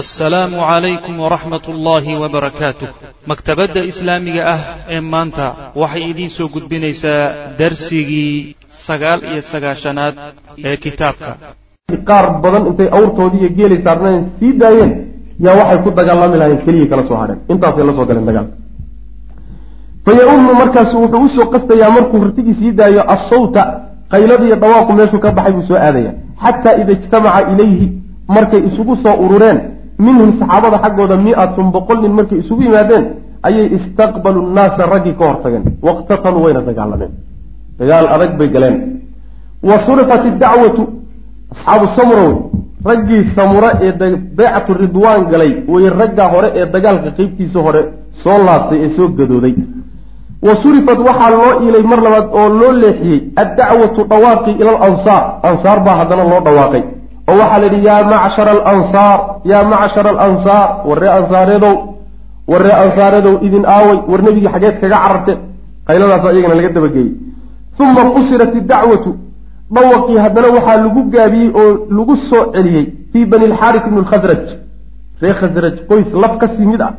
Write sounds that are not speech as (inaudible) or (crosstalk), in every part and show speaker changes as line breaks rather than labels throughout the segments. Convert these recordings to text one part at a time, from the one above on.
assalaamu calaykum waraxmat ullaahi wabarakaatuh maktabadda islaamiga ah ee maanta waxay idiin soo gudbinaysaa darsigii sagaal iyo sagaashanaad ee kitaabka.
Qaar badan intay awrtoodii iyo geelay saarnayn sii daayeen yaa waxay ku dagaalami lahayn keliya kala soo hadheen. Intaasay la soo galeen dagaalka fayaummu markaasu wuxuu u soo qastayaa markuu rartigii sii daayo assawta qaylada iyo dhawaaqu meeshuu ka baxay buu soo aadaya xataa ida ijtamaca ilayhi markay isugu soo urureen minhum saxaabada xaggooda mi-atun boqol nin markay isugu yimaadeen ayay istaqbalu nnaasa raggii ka hortageen waqtataluu wayna dagaalameen. Dagaal adag bay galeen. Wa surifat idacwatu asxaabu samrow raggii samura ee baycatu ridwaan galay way raggaa hore ee dagaalka qeybtiisa hore soo laabtay ee soo gadooday. Wa surifat waxaa loo iilay mar labaad oo loo leexiyey addacwatu dhawaaqii ila alansaar ansaar baa haddana loo dhawaaqay oo waxaa la yidhi yaa macshara alansaar yaa macshara alansaar warree ansaareedow warree ansaareedow idin aaway war nebigii xageed kaga cararteen qayladaas iyagana laga dabageeyey. Uma qusirat idacwatu dhawaqii haddana waxaa lagu gaabiyey oo lagu soo celiyey fii bani lxaaris ibni lkhasraj ree khasraj qoys laf ka sii mid ah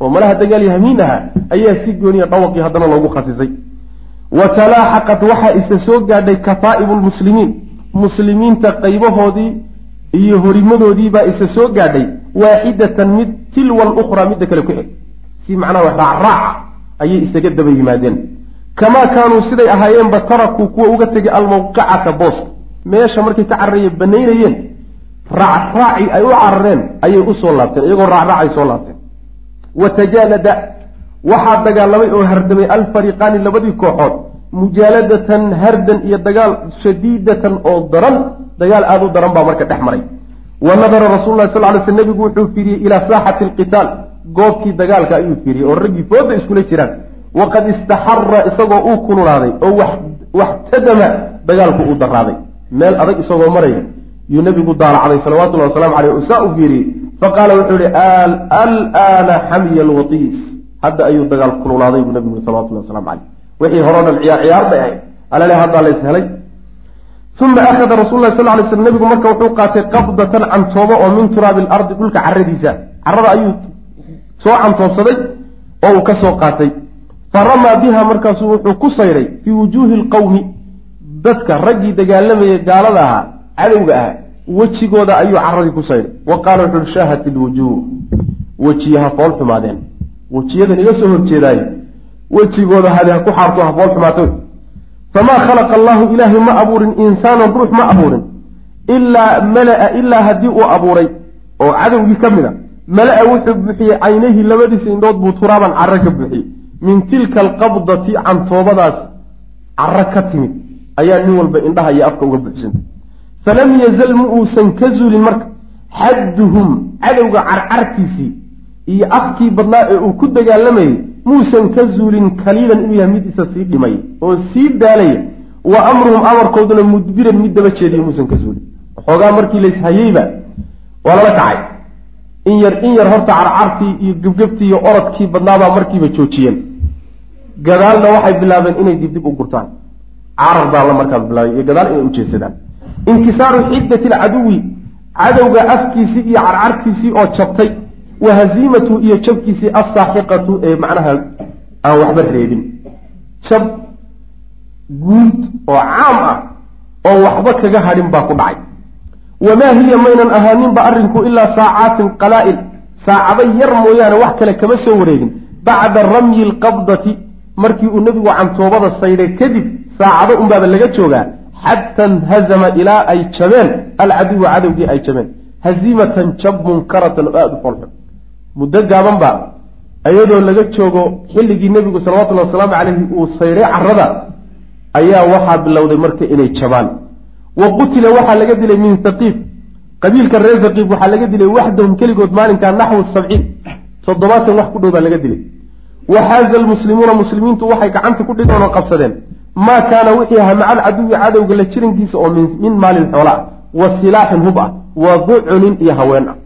oo malaha dagaal yahmiin ahaa ayaa si gooniya dhawaqii haddana loogu khasisay. Wa talaaxaqat waxaa isa soo gaadhay kataa'ibu lmuslimiin muslimiinta qaybahoodii iyo horimadoodiibaa isa soo gaadhay waaxidatan mid tilwa alukhraa midda kale ku xig. Si macnaha wax raacraaca ayay isaga daba yimaadeen. Kamaa kaanuu siday ahaayeenba tarakuu kuwa uga tegay almawqicata booska. Meesha markay ka cararaya banaynayeen raacraaci ay u carareen ayay u soo laabteen iyagoo raacraacay soo laabteen. Wa tajaalada waxaa dagaalamay oo hardamay alfariqaani labadii kooxood mujaaladatan hardan iyo dagaal shadiidatan oo daran dagaal aada u daran baa marka dhex maray. Wa nadara rasul lahi sal ly sl nebigu wuxuu fiiriyey ilaa saaxati alqitaal goobkii dagaalka ayuu fiiriyey oo raggii fooda iskula jiraan. Waqad istaxara isagoo uu kululaaday oo waxtadama dagaalku uu daraaday meel adag isagoo maraya yuu nebigu daalacday salawatullahi waslamu caleyh oo saa u fiiriyey faqaala wuxuu yihi alaana xamiya alwatiis. Hadda ayuu dagaal kululaaday buu nebigu salawatullahi waslamu caleyh wixii horeo dhan ciyaar ciyaar bay ahayd. Alale haddaa lays helay uma akhada rasul lah sal lay sl nebigu marka wuxuu qaatay qabdatan cantoobo oo min turaabi alardi dhulka caradiisa carada ayuu soo cantoobsaday oo uu ka soo qaatay faramaa biha markaasuu wuxuu ku sayday fii wujuuhi lqowmi dadka raggii dagaalamayay gaalada ahaa cadowga ahaa wejigooda ayuu caradii ku sayday wa qaala wuxu uhi shaahat ilwujuuh wejiyaha fool xumaadeen wejiyadan iga soo horjeedaaye wejigooda hadi ha ku xaarto ha fool xumaato famaa khalaqa allahu ilaahay ma abuurin insaanan ruux ma abuurin ilaa mala-a ilaa haddii uu abuuray oo cadowgii ka mid a mala-a wuxuu buuxiyey caynayhi labadiisa indhood buu turaaban carro ka buuxiyey min tilka alqabdati cantoobadaas carro ka timid ayaa nin walba indhaha iyo afka uga buuxsantay falam yazal ma uusan ka zuulin marka xadduhum cadowga carcarkiisii iyo afkii badnaa ee uu ku dagaalamayay muusan ka zuulin kaliilan inuu yahay mid isa sii dhimay oo sii daalaya wa amruhum amarkooduna mudbiran mid daba jeediya muusan ka zuulin. Waxoogaa markii layshayeyba waa lala kacay. In yar in yar horta carcartii iyo gebgebtii iyo orodkii badnaabaa markiiba joojiyeen. Gadaalna waxay bilaabeen inay dibdib u gurtaan. Carar baa la markaa bilaabay iyo gadaal inay ujeesadaan inkisaaru xiddati alcaduwi cadowga afkiisii iyo carcarkiisii oo jabtay wa haziimatu iyo jabkiisii assaaxiqatu ee macnaha aan waxba reebin. Jab guud oo caam ah oo waxba kaga hadhin baa ku dhacay. Wamaa hiya maynan ahaaninba arrinku ilaa saacaatin qalaa-il. Saacado yar mooyaane wax kale kama soo wareegin. Bacda ramyi alqabdati markii uu nebigu cantoobada saydhay kadib saacado unbaaba laga joogaa. Xata nhazama ilaa ay jabeen. Alcaduwa cadowgii ay jabeen. Haziimatan jab munkaratan oo aada u foolxun muddo gaaban ba iyadoo laga joogo xilligii nebigu salawatullhi wasalaamu caleyhi uu sayray carada ayaa waxaa bilowday marka inay jabaan. Wa qutila waxaa laga dilay min haqiif qabiilka reer haqiif waxaa laga dilay waxdahum keligood maalinkaa naxwu sabciin. Toddobaatan wax ku dhow baa laga dilay. Waxaaza almuslimuuna muslimiintu waxay gacanta ku dhigoon oo qabsadeen. Maa kaana wixii ahaa maca alcaduwi cadowga la jirankiisa oo min maalin xoola ah wa silaaxin hub ah wa ducunin iyo haween ah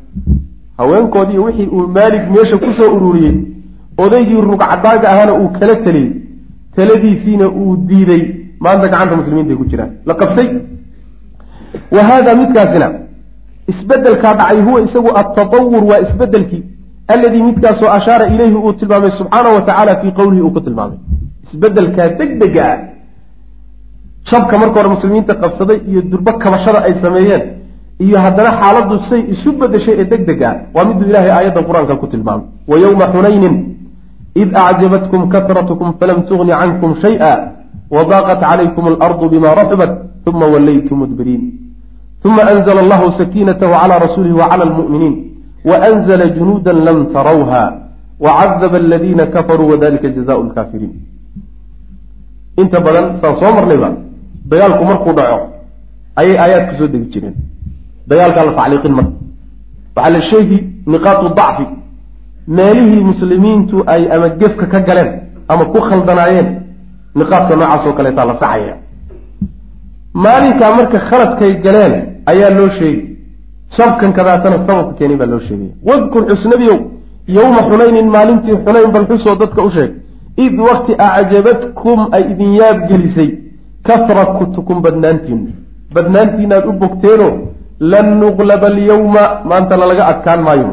haweenkoodii wixii uu maalig meesha ku soo ururiyey odaygii rugcadaaga ahaana uu kala teliyey taladiisiina uu diiday. Maanta gacanta muslimiintaay ku jiraan. La qabsay wa haada midkaasina isbedelkaa dhacay huwa isagu altatawur waa isbedelkii alladii midkaasoo ashaara ilayhi uu tilmaamay subxaanahu wa tacaala fii qowlihi uu ku tilmaamay. Isbedelkaa degdega ah shabka marka hore muslimiinta qabsaday iyo durbo kabashada ay sameeyeen iyo haddana xaaladu say isu bedeshay ee deg deg ah waa miduu ilaahay aayaddan qur'aanka ku tilmaamay. Wa yowma xunaynin id acjabatkum kasratkum falam tugni cankum shay-a wadaaqat calaykum alardu bima raxubat uma wallaytum mudbiriin. Uma anzla allahu sakiinatahu cala rasuulihi wa cala almu'miniin waanzla junuuda lam tarowha wacadaba aladiina kafaruu wadalika jazaau lkaafiriin inta badan saan soo marnayba dagaalku markuu dhaco ayay aayaad ku soo degi jireen dagaalkaa la tacliiqin marka waxaa la sheegi niqaatu dacfi. Meelihii muslimiintu ay ama gefka ka galeen ama ku khaldanaayeen niqaadka noocaas oo kaleetaa la saxaya maalinkaa marka khaladkay galeen ayaa loo sheegi shabkan kadaatana sababka keenay baa loo sheegaya wadkur xusnabiyow yowma xunaynin maalintii xunayn bal xusoo dadka u sheeg. Id wakti acjabatkum ay idin yaab gelisay kasratukum badnaantiinu badnaantiinaad u bogteeno lan nuqlaba alyawma maanta lalaga adkaan maayo.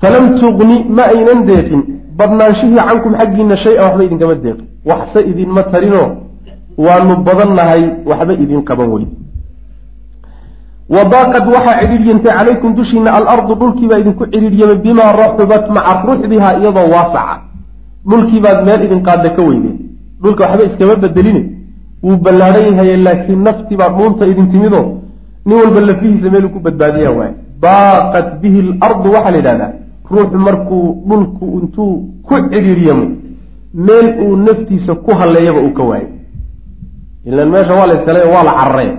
Falam tugni ma aynan deeqin badnaanshihii cankum xaggiina shay-a waxba idinkama deeqin. Waxse idinma tarinoo waanu badannahay waxba idin qaban weyn wadaaqad waxaa cidhiiryantay calaykum dushiina alardu dhulkiibaa idinku cidhiiryamay bimaa raxubat maca ruxdihaa iyadoo waasaca dhulkiibaad meel idin qaadda ka weydeen. Dhulka waxba iskama bedeline. Wuu ballaadhan yahaye laakiin naftii baa dhuunta idin timidoo nin walba lafihiisa meeluu ku badbaadiya waay baaqat bihi alardu waxaa la yidhahdaa ruuxu markuu dhulku intuu ku cidhiiryamo meel uu naftiisa ku halleeyaba uu ka waayo ilan meesha waa la iskale waa la cararee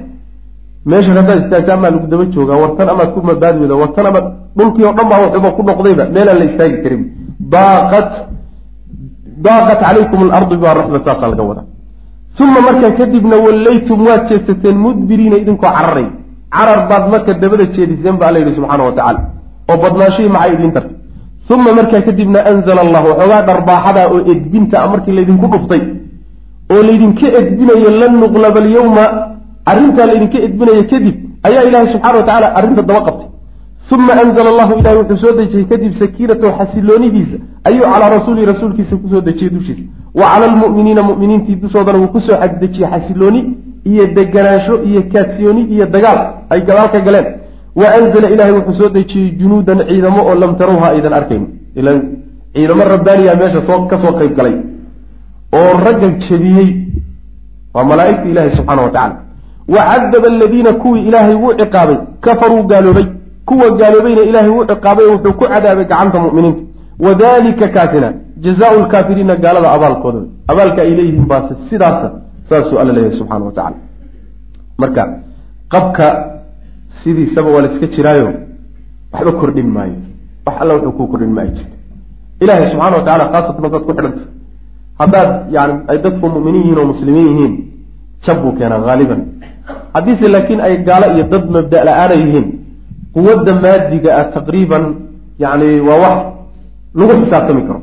meeshan haddaad istaagta amaa lagu daba joogaa wartan amaad ku badbaadi weyda wartan amaad dhulkii oo dhan baa wuxuuba ku noqdayba meelaan la istaagi karin. Baaqat daaqat calaykum alardu bima raxbat saasaa laga wadaa uma markaa kadibna wallaytum waad jeedsateen mudbiriina idinkoo cararay carar baad marka dabada jeediseen ba alla yidhi subxaana wa tacala oo badnaanshihii maxay idiin tartay? Uma markaa kadibna anzala allahu waxoogaa dharbaaxada oo edbinta a markii laydinku dhuftay. oo laydinka edbinayo lan nuqlaba alyawma. Arrintaa laydinka edbinayo kadib ayaa ilaahay subxana wa tacala arrinta daba qabtay. Uma anzla allahu ilahay wuxuu soo dejiyey kadib sakiinatahu xasiloonidiisa. Ayuu calaa rasuulihi rasuulkiisa ku soo dejiyey dushiisa. Wa cala almu'miniina mu'miniintii dushoodana wuu ku soo xagdejiyey xasilooni iyo deganaansho iyo kaadsiyooni iyo dagaal ay gadaal ka galeen. Wa anzala ilahay wuxuu soo dejiyey junuudan ciidamo oo lam tarawha aydan arkayn. Ilan ciidamo rabbaaniya meesha soo ka soo qayb galay oo ragga jebiyey. Waa malaaigta ilahi subxaana wa tacala wa cadaba aladiina kuwii ilaahay wuu ciqaabay kafaruu gaaloobay. Kuwa gaaloobayna ilaahay wuu ciqaabay wuxuu ku cadaabay gacanta mu'miniinta. Wadalika kaasina jazaau lkaafiriina gaalada abaalkooda. Abaalka ay leeyihiin baase sidaasa saasuu alla leeyahay subxana wa tacala marka qabka sidiisaba waa la iska jiraayo waxba kordhin maayo. Wax alla wuxuu kuu kordhin ma ay jirto ilaahay subxana wa tacala khaasatan haddaad ku xidhanta haddaad yani ay dadku mu'miniin yihiin oo muslimiin yihiin jab buu keenaa haaliban haddiise laakiin ay gaalo iyo dad mabda la'aana yihiin quwadda maadiga ah taqriiban yani waa wax lagu xisaabtami karo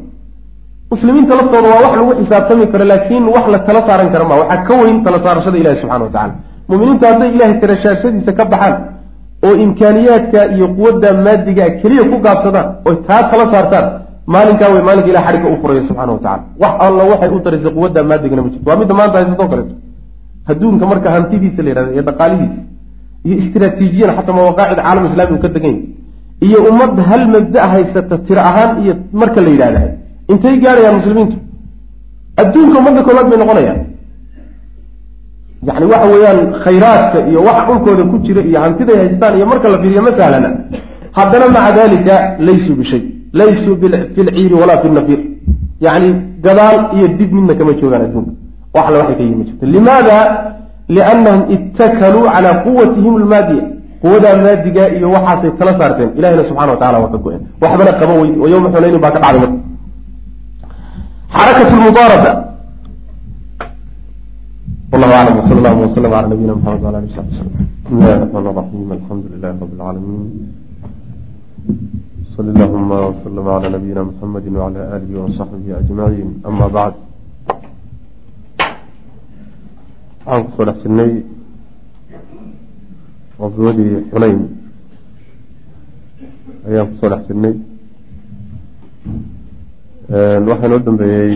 muslimiinta laftooda waa wax lagu xisaabtami karo laakiin wax la tala saaran kara ma waxaa ka weyn tala saarashada ilahi subxana wa tacala muminiintu hadday ilahay tarashaashadiisa ka baxaan oo imkaaniyaadka iyo quwadda maadigaa keliya ku gaabsadaan oy taa tala saartaan maalinkaa wey maalinka ilah xadhigga u furayo subxana wa tacala wax alla waxay u taraysay quwadda maadigana ma jirto. Waa midda maanta haysatoo kaleeto adduunka marka hantidiisa la yihahda iyo dhaqaalihiisa iyo istraatiijiyana xataa mawaqaacid caalam islami uu ka degan yahy iyo ummad hal mabda haysata tiro ahaan iyo marka la yidhahda intay gaadhayaan muslimiintu. Adduunka ummadda koowaad bay noqonayaan. Yani waxa weeyaan khayraadka iyo waxa dhulkooda ku jira iyo hantiday haystaan iyo marka la fiiriyo ma sahlana haddana maca dalika laysuu bishay. Laysuu fi lciiri walaa fi nafiir. Yani gadaal iyo dib midna kama joogaan adduunka. Wax waxay ka yimi jirta limaada? Liannahum ittakaluu calaa quwatihim almaadiya. Quwadaa maadiga iyo waxaasay tala saarteen. Ilahina subxana wa tacala waa ka go-een waxbana qaba wey oo yowma xunaynin baa ka dhacday. marka xarakat lmudaarada wallahu aclam wsala allahu wasalam cala nabiyina maxamed wala ali sabi slm bismi illahi raxmaan raxiim alxamdu lilahi rabi lcaalamiin sali allahuma wslm cala nabiyina muxamedi wcala alihi wasaxbihi ajmaciin ama bacd waxaan ku soo dhex jirnay qaswadii xunayn ayaan ku soo dhex jirnay waxaa noo dambeeyey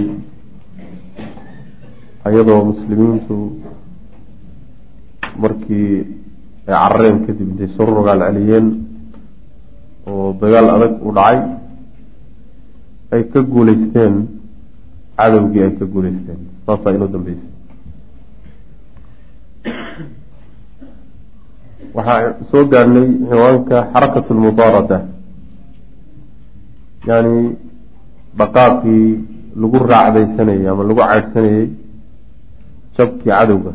iyadoo muslimiintu markii ay carareen kadib intay soo rogaal celiyeen oo dagaal adag u dhacay ay ka guuleysteen cadowgii ay ka guuleysteen saasaa inoo dambeysay. Waxaa soo gaadhnay ciwaanka xarakat lmudaarada yani dhaqaaqii lagu raacdaysanayey ama lagu caydhsanayey jabkii cadowga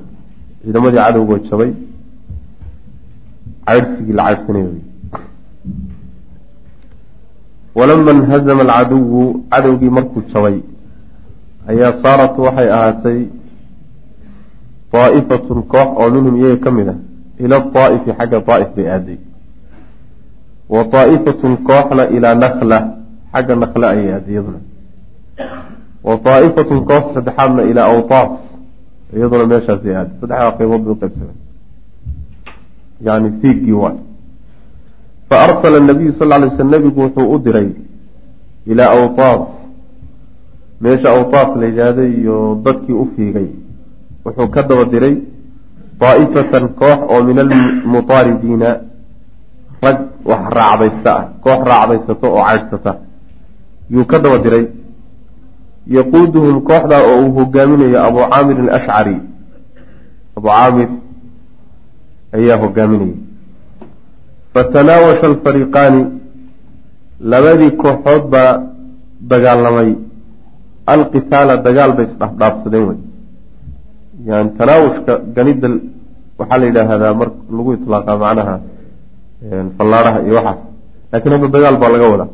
ciidamadii cadowga jabay caydhsigii la caydhsanayay walama inhazama alcaduwu cadowgii markuu jabay ayaa saarat waxay ahaatay daa'ifatun koox oo minhum iyaga ka mid ah ila daa'ifi xagga daa'if bay aaday wa daa'ifatun kooxna ilaa nakla xagga nakla ayay aaday iyaduna. Wa daa'ifatun koox saddexaadna ilaa awtaas iyaduna meeshaasay aaday saddexdaa qaybood bay uqaybsamay yani fiiggii waay fa arsala nabiyu sal lay sl nabigu wuxuu u diray ilaa awtaas meesha awtaas la yidhaahday iyo dadkii u fiigay wuxuu ka daba diray daa'ifatan koox oo min almutaaridiina rag wax raacdaysta ah koox raacdaysato oo caydhsata yuu ka daba diray. Yaquuduhum kooxdaa oo uu hogaaminayo abu caamir alashcari abu caamir ayaa hogaaminayay fatanaawasha alfariiqaani labadii kooxood baa dagaalamay. Alqitaala dagaal bay isdhaafdhaafsadeen wey yani tanaawushka ganida waxaa la yidhaahdaa mar lagu itlaaqa macnaha fallaaraha iyo waxaas. Laakiin hadda dagaal baa laga wadaa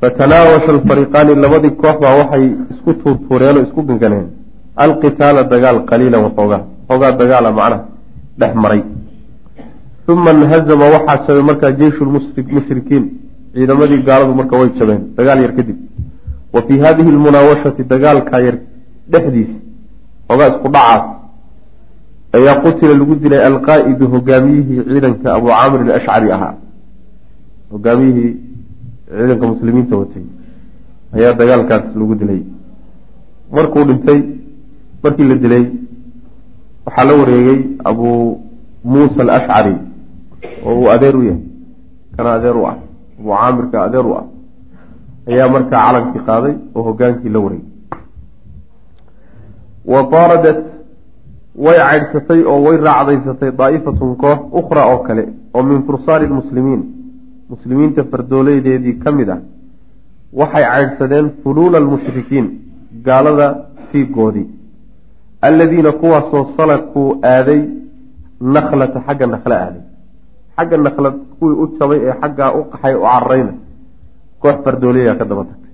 fatanaawasha alfariiqaani labadii koox baa waxay isku tuurtuureen oo isku ganganeen. Alqitaala dagaal qaliilan waxoogaa xoogaa dagaala macnaha dhex maray. Uma inhazama waxaa jabay markaa jeishu mushrikiin. Ciidamadii gaaladu marka way jabeen dagaal yar kadib. Wa fii hadihi lmunaawashati dagaalkaa yar dhexdiisa xoogaa isku dhacaas ayaa qutila lagu dilay alqaa'idu hogaamiyihii ciidanka abu caamir alashcari ahaa. Hogaamiyihii ciidanka muslimiinta watay ayaa dagaalkaas lagu dilay. Markuu dhintay markii la dilay waxaa la wareegay abu muusa alashcari oo uu adeer u yahay. Kana adeer u ah. Abu caamirka adeer u ah. Ayaa markaa calankii qaaday oo hogaankii la wareegay. Wa daaradat way caydhsatay oo way raacdaysatay daa'ifatun koox ukhra oo kale oo min fursaani lmuslimiin muslimiinta fardoolaydeedii ka mid ah waxay caydhsadeen fuluula almushrikiin gaalada fiigoodii alladiina kuwaasoo salakuu aaday nakhlata xagga nakle aaday. Xagga nakhlad kuwii u jabay ee xaggaa u qaxay u cararayna koox fardooleyaa ka daba tagtay.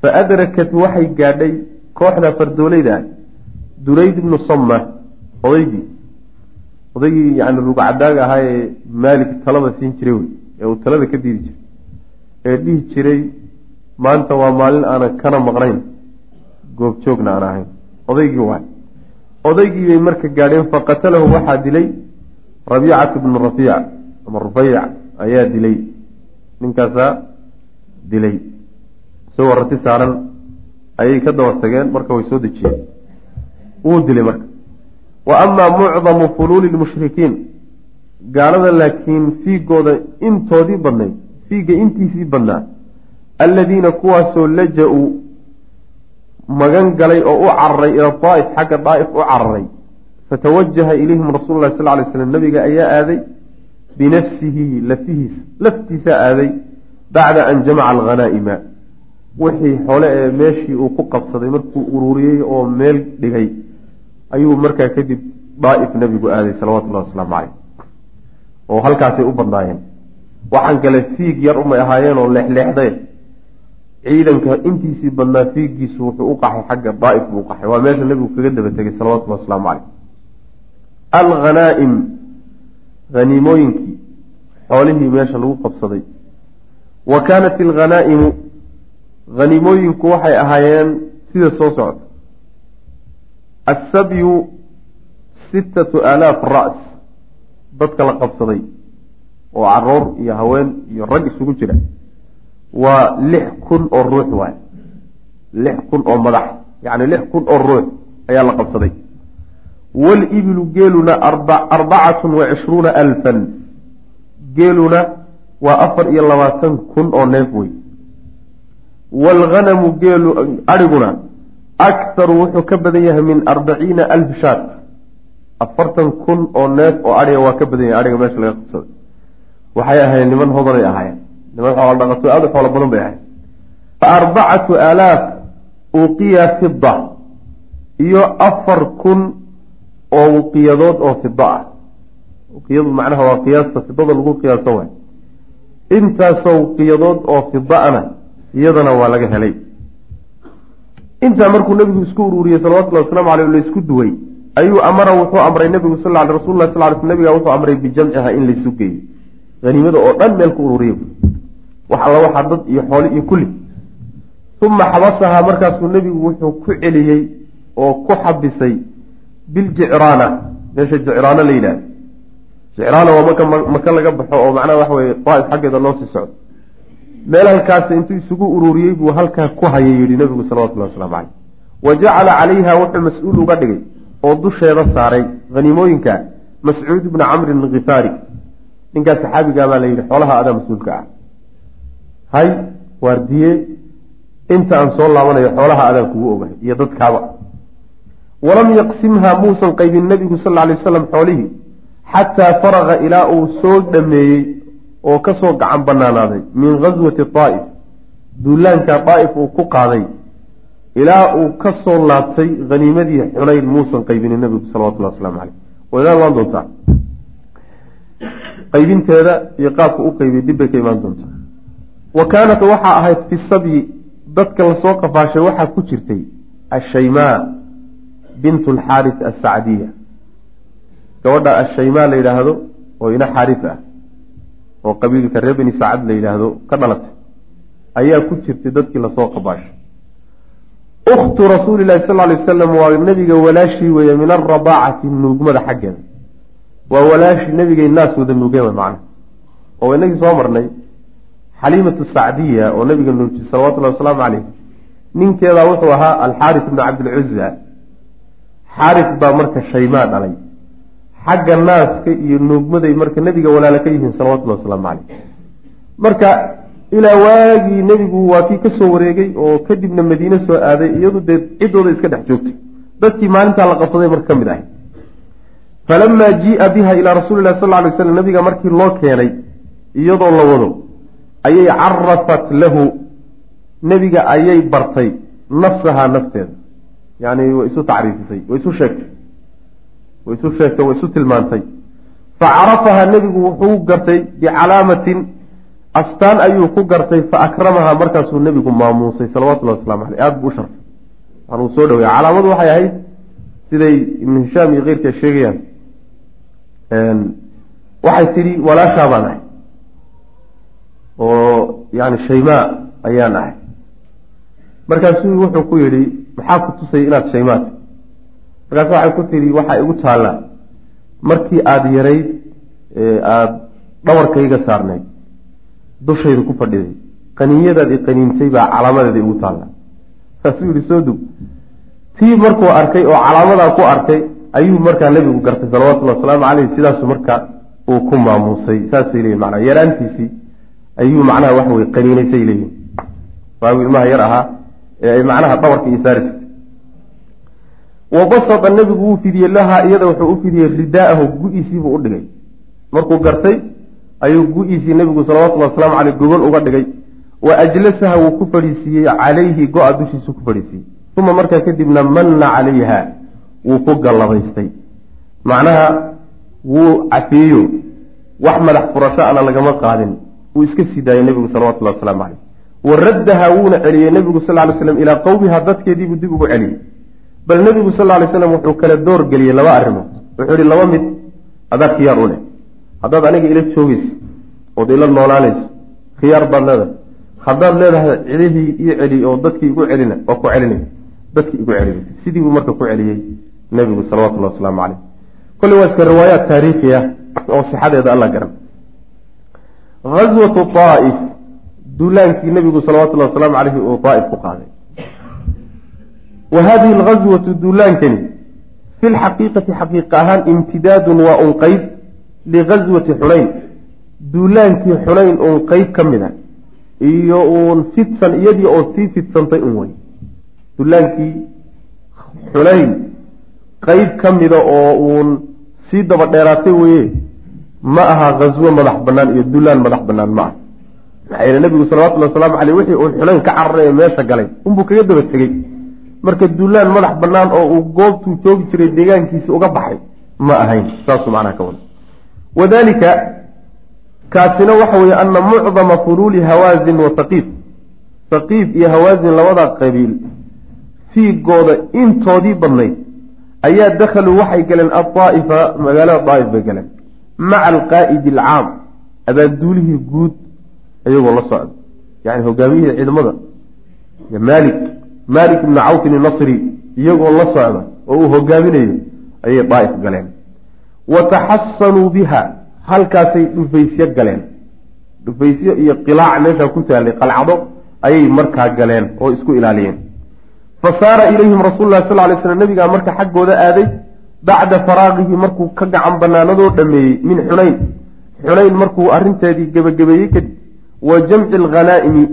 Fa adrakat waxay gaadhay kooxda fardoolayda ah durayd ibnu samma odaygii odaygii yani rugcadaaga ahaa ee maalik talada siin jiray wey ee uu talada ka diidi jiray ee dhihi jiray maanta waa maalin aanan kana maqnayn goobjoogna aan ahayn. Odaygii waay. Odaygii bay marka gaadheen faqatalahu waxaa dilay rabiicatu bnu rafiic ama rufayc ayaa dilay. Ninkaasaa dilay. Isagoo rati saaran ayay ka daba tageen marka way soo dejiyeen. Wuu dilay marka. Wa amaa mucdamu fuluuli lmushrikiin gaalada laakiin fiigooda intoodii badnayd fiiga intiisii badnaa. Alladiina kuwaasoo laja-uu magan galay oo u cararay ila daa'if xagga daa'if u cararay fatawajaha ilayhim rasuulu lahi sal ly slam nabiga ayaa aaday binafsihi lafihiisa laftiisaa aaday bacda an jamaca alghanaa'ima. Wixii xole ee meeshii uu ku qabsaday markuu ururiyey oo meel dhigay ayuu markaa kadib daa'if nebigu aaday salawatullahi wasalaamu caleyh oo halkaasay u badnaayeen. Waxaan kale fiig yar umay ahaayeen oo leexleexday. Ciidanka intiisii badnaa fiigiisu wuxuu u qaxay xagga daa'if buu qaxay. Waa meesha nebigu kaga daba tegay salawatullahi wasalaamu caleyh alghanaa'im haniimooyinkii xoolihii meesha lagu qabsaday. Wa kaanat alghanaa'imu haniimooyinku waxay ahaayeen sida soo socota. Assabyu sittatu aalaaf ra's dadka la qabsaday oo carruur iyo haween iyo rag isugu jira waa lix kun oo ruux waay lix kun oo madax yacni lix kun oo ruux ayaa la qabsaday. Walibilu geeluna arbacatun wa cishruuna alfan. Geeluna waa afar iyo labaatan kun oo neef wey waalghanamu geelu adhiguna akharu wuxuu ka badan yahay min arbaciina alf shaat afartan kun oo neef oo adhiga waa ka badan yahay meesha laga qabsaday. Waxay ahayn niman hodanay ahaayeen. Niman xoola dhaqato aada u xoolo badan bay ahayd arbacatu aalaaf uqiya fida iyo afar kun oo uqiyadood oo fida ah. Uqiyadu macnaha waa qiyaasta fidada lagu qiyaaso waay. Intaasoo uqiyadood oo fida-ana iyadana waa laga helay. Intaa markuu nebigu isku ururiyey salawatullahi waslamu aleyh la isku duway ayuu amara wuxuu amray nebigu sal rasul lah sal sl nabiga wuxuu amray bijamciha in laysu geeyo haniimada oo dhan meel ku ururiye wax alla waxaa dad iyo xooli iyo kulli uma xabasahaa markaasuu nebigu wuxuu ku celiyey oo ku xabisay biljicraana meesha jicraano la yidhahda jicraana waa maka maka laga baxo oo macnaha waxa weye daaif xaggeeda loo sii socdo. Meel halkaas intuu isugu ururiyey buu halkaa ku hayay yihi nebigu salawatullahi waslamu caleyh wa jacala calayha wuxuu mas'uul uga dhigay oo dusheeda saaray haniimooyinka mascuud ibna camrin khifaari ninkaas saxaabigaa baa la yidhi xoolaha adaa mas'uulka ah. Hay waardiye inta aan soo laabanayo xoolaha adaan kugu ogahay iyo dadkaaba. Walam yaqsimhaa muusan qaybin nebigu sal alay wasalam xoolihii xataa faraqa ilaa uu soo dhameeyey oo ka soo gacan banaanaaday min gaswati daa'if duulaanka daa'if uu ku qaaday ilaa uu ka soo laabtay haniimadii xunayn muusan qaybinin nebigu salawatullahi waslamu caleyh wayna imaan doontaa? Qaybinteeda iyo qaabka u qaybiyay dib bay ka imaan doontaa. Wa kaanat waxaa ahayd fi sabyi dadka la soo qafaashay waxaa ku jirtay ashaymaa bintu alxaaris assacdiya. Gabadha ashaymaa la yidhaahdo oo ina xaaris ah oo qabiilka reer beni sacad la yidhaahdo ka dhalatay. Ayaa ku jirtay dadkii la soo qafaashay ukhtu rasuuli lahi sal lay wasalam waa nebiga walaashii weeye min alradaacati nuugmada xaggeeda. Waa walaashii nebigay naas wada nuugeen macna oo inagii soo marnay xaliimatu sacdiya oo nabiga nuujiyey salawatullahi wasalaamu caleyh ninkeedaa wuxuu ahaa alxaaris ibnu cabdilcuza xaaris baa marka shaymaa dhalay. Xagga naaska iyo nuugmaday marka nebiga walaala ka yihiin salawatullahi wasalaamu caleyh marka ilaa waagii nebigu waa kii ka soo wareegay oo kadibna madiine soo aaday iyadu dee ciddooda iska dhex joogtay. Dadkii maalintaa la qabsaday marka ka mid ahay falamaa jii'a biha ilaa rasuuli lahi sal ly slam nabiga markii loo keenay iyadoo la wado ayay carafat lahu. Nebiga ayay bartay nafsahaa nafteeda. Yani way isu tacriifisay way isu sheegtay. Way isu sheegtay way isu tilmaantay. Facarafahaa nebigu wuxuu gartay bicalaamatin astaan ayuu ku gartay fa akramahaa markaasuu nebigu maamuusay salawatullahi waslamu aleyh aada buu u sharfay waxaanuu soo dhawaya calaamadu waxay ahayd siday ibnu hishaam iyo keyrka sheegayaan. Waxay tidhi walaashaa baan ahay. Oo yani shaymaa ayaan ahay. Markaasuu wuxuu ku yidhi maxaa ku tusay inaad shaymaa tahy markaasu waxay ku tidhi waxaa igu taallaa. Markii aada yarayd aada dhawarkayga saarnayd dushayda ku fadhiday. Qaniinyadaad i qaniintay baa calaamadeeda igu taallaa markaasuu yihi soo dug tii markuu arkay oo calaamadaa ku arkay ayuu markaa nebigu gartay salawatullhi wasalaamu caleyh sidaasu marka uu ku maamuusay. Saasay leyihin manaa yaraantiisii ayuu macnaha waxa weye qaniinaysay leeyihiin waagu ilmaha yar ahaa ee ay macnaha dhawarka iyo saari jirtay wabasada nebigu wuu fidiyey lahaa iyada wuxuu u fidiyey ridaa'ahu gu-iisiibuu u dhigay. Markuu gartay ayuu gu-iisii nebigu salawatullahi wasalaamu caleyh gogol uga dhigay. Wa ajlasaha wuu ku fadhiisiiyey calayhi go-a dushiisu ku fadhiisiiyey. Uma markaa kadibna manna calayha wuu ku gallabaystay macnaha wuu cafiyeyo wax madax furasho ana lagama qaadin. Wuu iska sii daayey nebigu salawatullahi wasalaamu caleyh. Wa raddaha wuuna celiyey nebigu sal ly slam ilaa qowmiha dadkeediibuu dib ugu celiyey. Bal nebigu sal ly slam wuxuu kala door geliyey laba arrimood. Wuxuu yihi laba mid adaa khiyaar u leh haddaad aniga ila joogeyso ood ila noolaanayso khiyaar baad leedahay haddaad leedahay cidihii ii celi oo dadkii igu celina waa ku celinay dadkii igu celiy sidii buu marka ku celiyey nebigu salawatullahi wasalaamu caleyh kolley waa iska riwaayaat taariikhi ah oo sixadeeda alla garan. Ghaswatu taa'if duulaankii nebigu salawatullahi wasalaamu caleyhi uu taa'if ku qaaday. Wa hadihi alghaswatu duulaankani fi lxaqiiqati xaqiiqa ahaan imtidaadun waa un qeyb lighaswati xunayn duulaankii xunayn uun qeyb ka mid a iyo uun fidsan iyadii oo sii fidsantay un wey duulaankii xunayn qeyb ka mida oo uun sii daba dheeraatay weye ma aha ghaswo madax bannaan iyo duulaan madax bannaan ma ah maxaa yeele nebigu salawatullhi wasalaamu caleyh wixii uun xunayn ka cararay meesha galay unbuu kaga daba tegey marka duulaan madax bannaan oo uu goobtuu joogi jiray deegaankiisi uga baxay ma ahayn saasuu macnaha ka wada wadalika kaasina waxa weeye ana mucdama fuluuli hawaazin wa haqiif haqiif iyo hawaazin labada qabiil fiigooda intoodii badnayd ayaa dakhaluu waxay galeen adaa'ifa magaalada daa'if bay galeen maca alqaa'idi alcaam abaaduulihii guud iyagoo la socda. Yani hogaamiyihii ciidamada maalik maalik ibnu cawfin inasri iyagoo la socda oo uu hogaaminayo ayay daa'if galeen wa taxasanuu biha halkaasay dhufaysyo galeen dhufaysyo iyo qilaac meeshaa ku taallay qalcado ayay markaa galeen oo isku ilaaliyeen fa saara ilayhim rasuulu lahi sal ly slam nabigaa marka xaggooda aaday bacda faraaqihi markuu ka gacan banaanadoo dhameeyey min xunayn xunayn markuu arrinteedii gebagabeeyey kadib wa jamci alghanaa'imi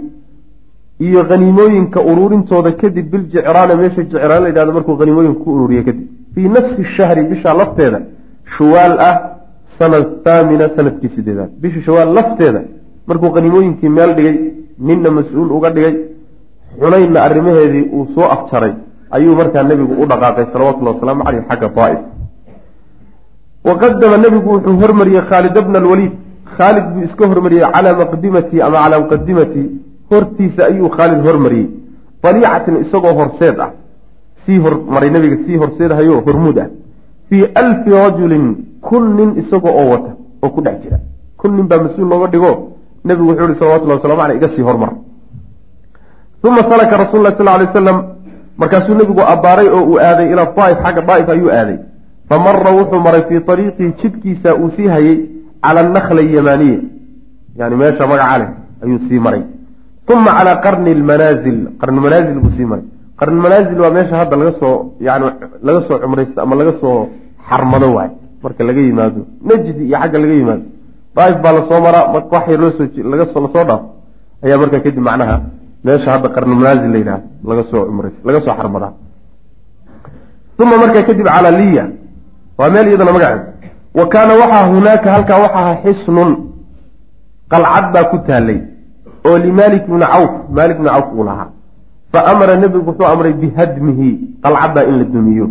iyo haniimooyinka uruurintooda kadib biljicraana meesha jicraan la yidhahdo markuu haniimooyinka ku ururiye kadib fii nafsi shahri bisha lafteeda shuwaal ah sanad thaamina sannadkii sideedaad. Bisha shawaal lafteeda markuu qaniimooyinkii meel dhigay ninna mas'uul uga dhigay xunaynna arrimaheedii uu soo afjaray ayuu markaa nebigu u dhaqaaqay salawatullahi wasalaamu caleyh xagga daa'if waqadama nebigu wuxuu hormariyey khaalid bna alwaliid. Khaalid buu iska hormariyey calaa maqdimatii ama calaa muqadimatii hortiisa ayuu khaalid hormariyey. Daliicatin isagoo horseed ah. Sii hormaray nebiga sii horseedhayo hormuud ah fii alfi rajulin kun nin isaga oo wata oo ku dhex jira. Kun nin baa mas'uul looga dhigo. Nebigu wuxuu ihi salawatullahi waslamu aleyh iga sii hormar. Uma salaka rasul lah sal lay wasalam markaasuu nebigu abbaaray oo uu aaday ila daa'if xagga daa'if ayuu aaday. Fa mara wuxuu maray fii ariiqihi jidkiisa uu sii hayay cala anakla yamaaniya yani meesha magaca leh ayuu sii maray. Uma calaa qarni lmanaazil qarni manaazil buu sii maray. Qarni manaazil waa meesha hadda laga soo yani laga soo cumraysto ama laga soo xarmado waay. Marka laga yimaado najdi iyo xagga laga yimaado. Daaif baa la soo maraa wax yar loosoo lagasoo la soo dhaaf ayaa markaa kadib macnaha meesha hadda qarni manaazil la yidhahdo laga soo cumrays laga soo xarmadaa uma markaa kadib calaa liya waa meel iyadana magaceed wa kaana waxaa hunaaka halkaa waxa ahaa xisnun qalcad baa ku taalay oo limaalik bni cawf maalik bni cawf uu lahaa. Fa amara nebigu wuxuu amray bihadmihi qalcaddaa in la dumiyo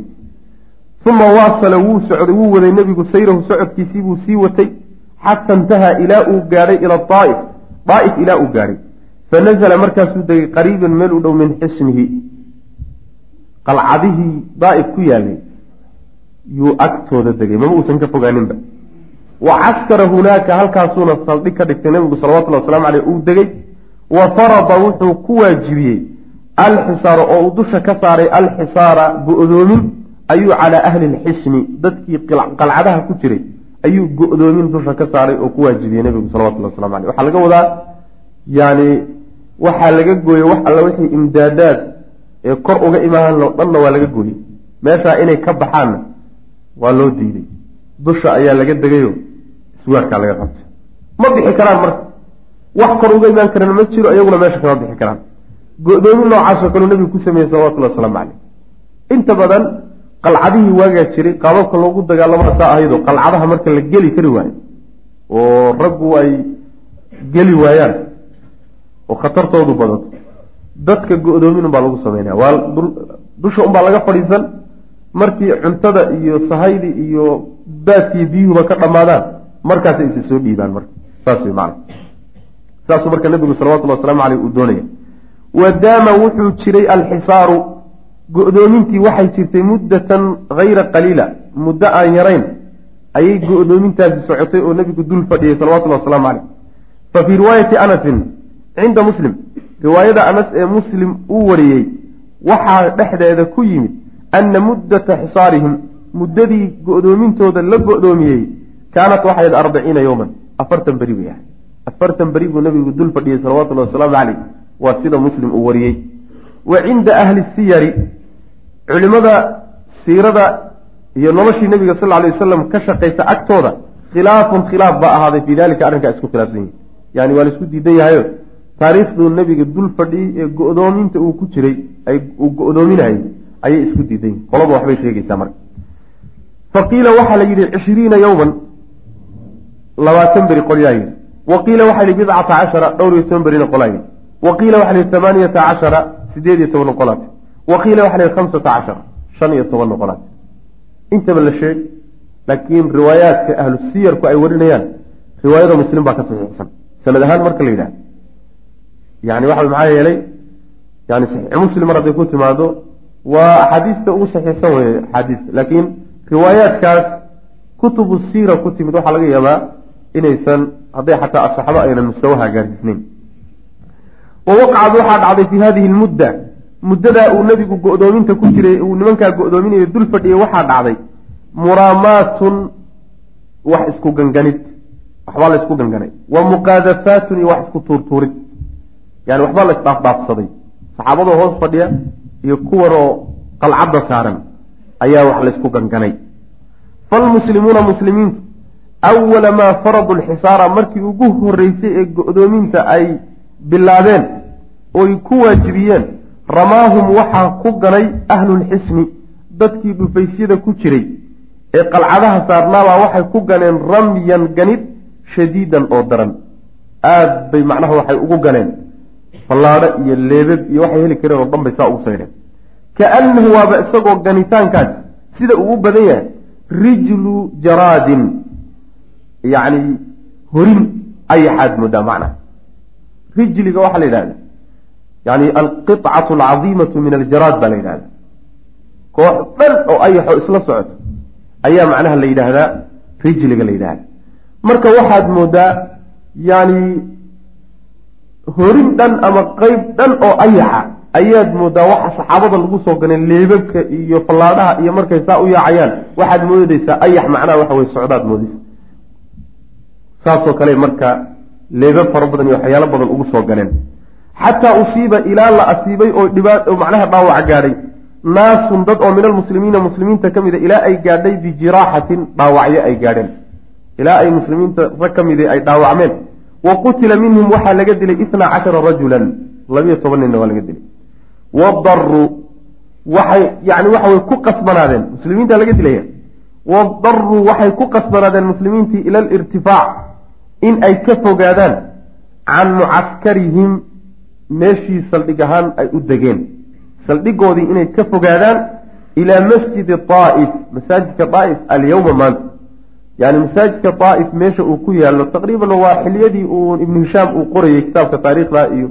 uma waasala wuu socday wuu waday nebigu sayrahu socodkiisii buu sii watay xata intahaa ilaa uu gaadhay ila daa'if daa'if ilaa uu gaadhay fanazala markaasuu degay qariiban meel u dhow min xisnihi. Qalcadihii daa'if ku yaalay yuu agtooda degay. Mama uusan ka fogaaninba. Wa caskara hunaaka halkaasuuna saldhig ka dhigtay nebigu salawatullhi waslamu caleyh uu degay. Wa farada wuxuu ku waajibiyey alxisaara oo uu dusha ka saaray alxisaara go-doomin ayuu calaa ahli lxisni dadkii qalcadaha ku jiray ayuu go-doomin dusha ka saaray oo ku waajibiyey nebigu salawatullahi waslamu aleyh waxaa laga wadaa yani waxaa laga gooyey wax alla wixii imdaadaad ee kor uga imaan lo dhanna waa laga gooyey meeshaa inay ka baxaanna waa loo diiday dusha ayaa laga degayo iswaarkaa laga qabtay. Ma bixi karaan marka. Wax kor uga imaan karana ma jiro iyaguna meesha kama bixi karaan. Go-doomin noocaasoo kaleu nebigu ku sameeyey salawatullahi wasalaamu caleyh inta badan qalcadihii waagaa jiray qaababka loogu dagaalama saa ahaydoo qalcadaha marka la geli kari waayo oo raggu ay geli waayaan oo khatartoodu badato dadka go-doomin unbaa lagu sameynaya. Waa dusha unbaa laga fadhiisan markii cuntada iyo sahaydi iyo baadkiiyo biyuhuba ka dhammaadaan markaasay isa soo dhiibaan marka. Saas wey macana saasuu marka nebigu salawatullahi waslamu caleyh uu doonaya. Wa daama wuxuu jiray alxisaaru go-doomintii waxay jirtay muddatan hayra qaliila muddo aan yarayn ayay go-doomintaasi socotay oo nebigu dul fadhiyey salawatullahi waslamu caleyh fa fii riwaayati anasin cinda muslim riwaayada anas ee muslim uu wariyey waxaa dhexdeeda ku yimid anna muddata xisaarihim muddadii go-doomintooda la go-doomiyey kaanat waxay ahayd arbaciina yowman afartan beri bay ahay afartan beri buu nabigu dul fadhiyey salawatullahi wasalaamu caleyh waa sida muslim uu wariyey wa cinda ahli siyari culimada siirada iyo noloshii nabiga sal alay wasalam ka shaqaysa agtooda khilaafun khilaaf baa ahaaday fii dalika arrinkaa isku khilaafsan yihi yani waa la isku diidan yahayo taariikhduu nabiga dul fadhiyey ee go-doominta uu ku jiray uu go-doominayay ayay isku diidan yihiin qolaba waxbay sheegaysaa marka. Faqiila waxaa la yidhi cishriina yowman labaatan beri qolyaa yidhi. Wa qiila waxaa yihi bidcata cashara. Dhowr iyo toban berina qolaa yidhi. Wa qiila waxa la yihi tamaaniyata cashara sideed iyo toban noqolaati wa qiila waxa la yihi khamsata cashara shan iyo toban noqolaati intaba la sheeg laakiin riwaayaadka ahlu siyarku ay warinayaan riwaayada muslim baa ka saxiixsan. Sanad ahaan marka la yidhaha yani waxa maxaa yeelay yani saxiix muslim mar hadday ku timaado waa axaadiista ugu saxiixsan weye axaadiista laakiin riwaayaadkaas kutubu siira ku timid waxaa laga yaabaa inaysan hadday xataa asaxbo aynan mustawaha gaarsiisnayn wa waqacad waxaa dhacday fi hadihi lmudda. Muddadaa uu nebigu go-doominta ku jiray uu nimankaa go-doominayo dul fadhiyay waxaa dhacday muraamaatun wax isku ganganid. Waxbaa la isku ganganay. Wa muqaadafaatun iyo wax isku tuurtuurid. Yani waxbaa la isdhaafdhaafsaday. Saxaabadoo hoos fadhiya iyo kuwanoo qalcadda saaran ayaa wax laysku ganganay. Falmuslimuuna muslimiintu awala maa faradu lxisaara markii ugu horreysay ee go-doominta ay bilaabeen oy ku waajibiyeen ramaahum waxaa ku ganay ahlulxisni dadkii dhufaysyada ku jiray. Ee qalcadaha saarnaabaa waxay ku ganeen ramyan ganid shadiidan oo daran. Aada bay macnaha waxay ugu ganeen. Fallaadho iyo leebab iyo waxay heli kareen oo dhan bay saa ugu saydheen kaannahu waaba isagoo ganitaankaas sida uu u badan yahay rijlu jaraadin yacni horin ayaxaad moodaa macnaha rijliga waxaa la yidhahda. Yani alqicatu alcadiimatu min aljaraad baa la yidhahda. Koox dhan oo ayaxoo isla socoto ayaa macnaha la yidhaahdaa rijliga la yidhahda. Marka waxaad moodaa yani horin dhan ama qeyb dhan oo ayaxa ayaad moodaa waxa saxaabada lagu soo ganay leebabka iyo fallaadhaha iyo markay saa u yaacayaan waxaad moodaysaa ayax macnaha waxa weye socdaad moodaysa. Saasoo kale marka leebab fara badan iyo waxyaalo badan ugu soo galeen. Xataa usiiba ilaa la asiibay oo dhibaa oo macnaha dhaawac gaadhay. Naasun dad oo min almuslimiina muslimiinta ka mida ilaa ay gaadhay bijiraaxatin dhaawacyo ay gaadheen. Ilaa ay muslimiinta rag ka midi ay dhaawacmeen. Wa qutila minhum waxaa laga dilay itna cashara rajulan. Labiyo toban ninna waa laga dilay. Wadaruu waxay yani waxa way ku qasbanaadeen. Muslimiinta laga dilaya. Wadaruu waxay ku qasbanaadeen muslimiintii ila alirtifaac in ay ka fogaadaan can mucaskarihim meeshii saldhig ahaan ay u degeen. Saldhigoodii inay ka fogaadaan ilaa masjidi daa'if masaajidka daa'if alyawma maanta. Yani masaajidka daa'if meesha uu ku yaallo taqriiban waa xiliyadii uu ibnu hishaam uu qorayay kitaabka taariikhda iyo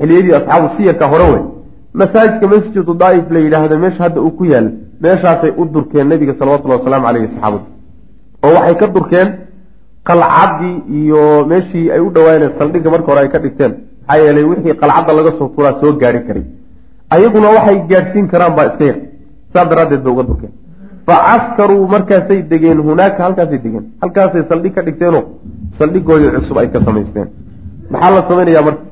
xiliyadii asxaabu siyarka hore wey. Masaajidka masjidu daa'if la yidhaahdo meesha hadda uu ku yaalla meeshaasay u durkeen nabiga salawatullahi wasalaamu caleyhi saxaabadu. Oo waxay ka durkeen qalcaddii iyo meeshii ay u dhawaaneen saldhigga marka hore ay ka dhigteen maxaa yeelay wixii qalcadda laga soo turaa soo gaari karay. Ayaguna waxay gaadhsiin karaan baa iska yar. Saas daraaddeed bay uga durkeen fa caskaruu markaasay degeen hunaaka halkaasay degeen. Halkaasay saldhig ka dhigteenoo saldhigoodii cusub ay ka samaysteen. Maxaa la samaynayaa marka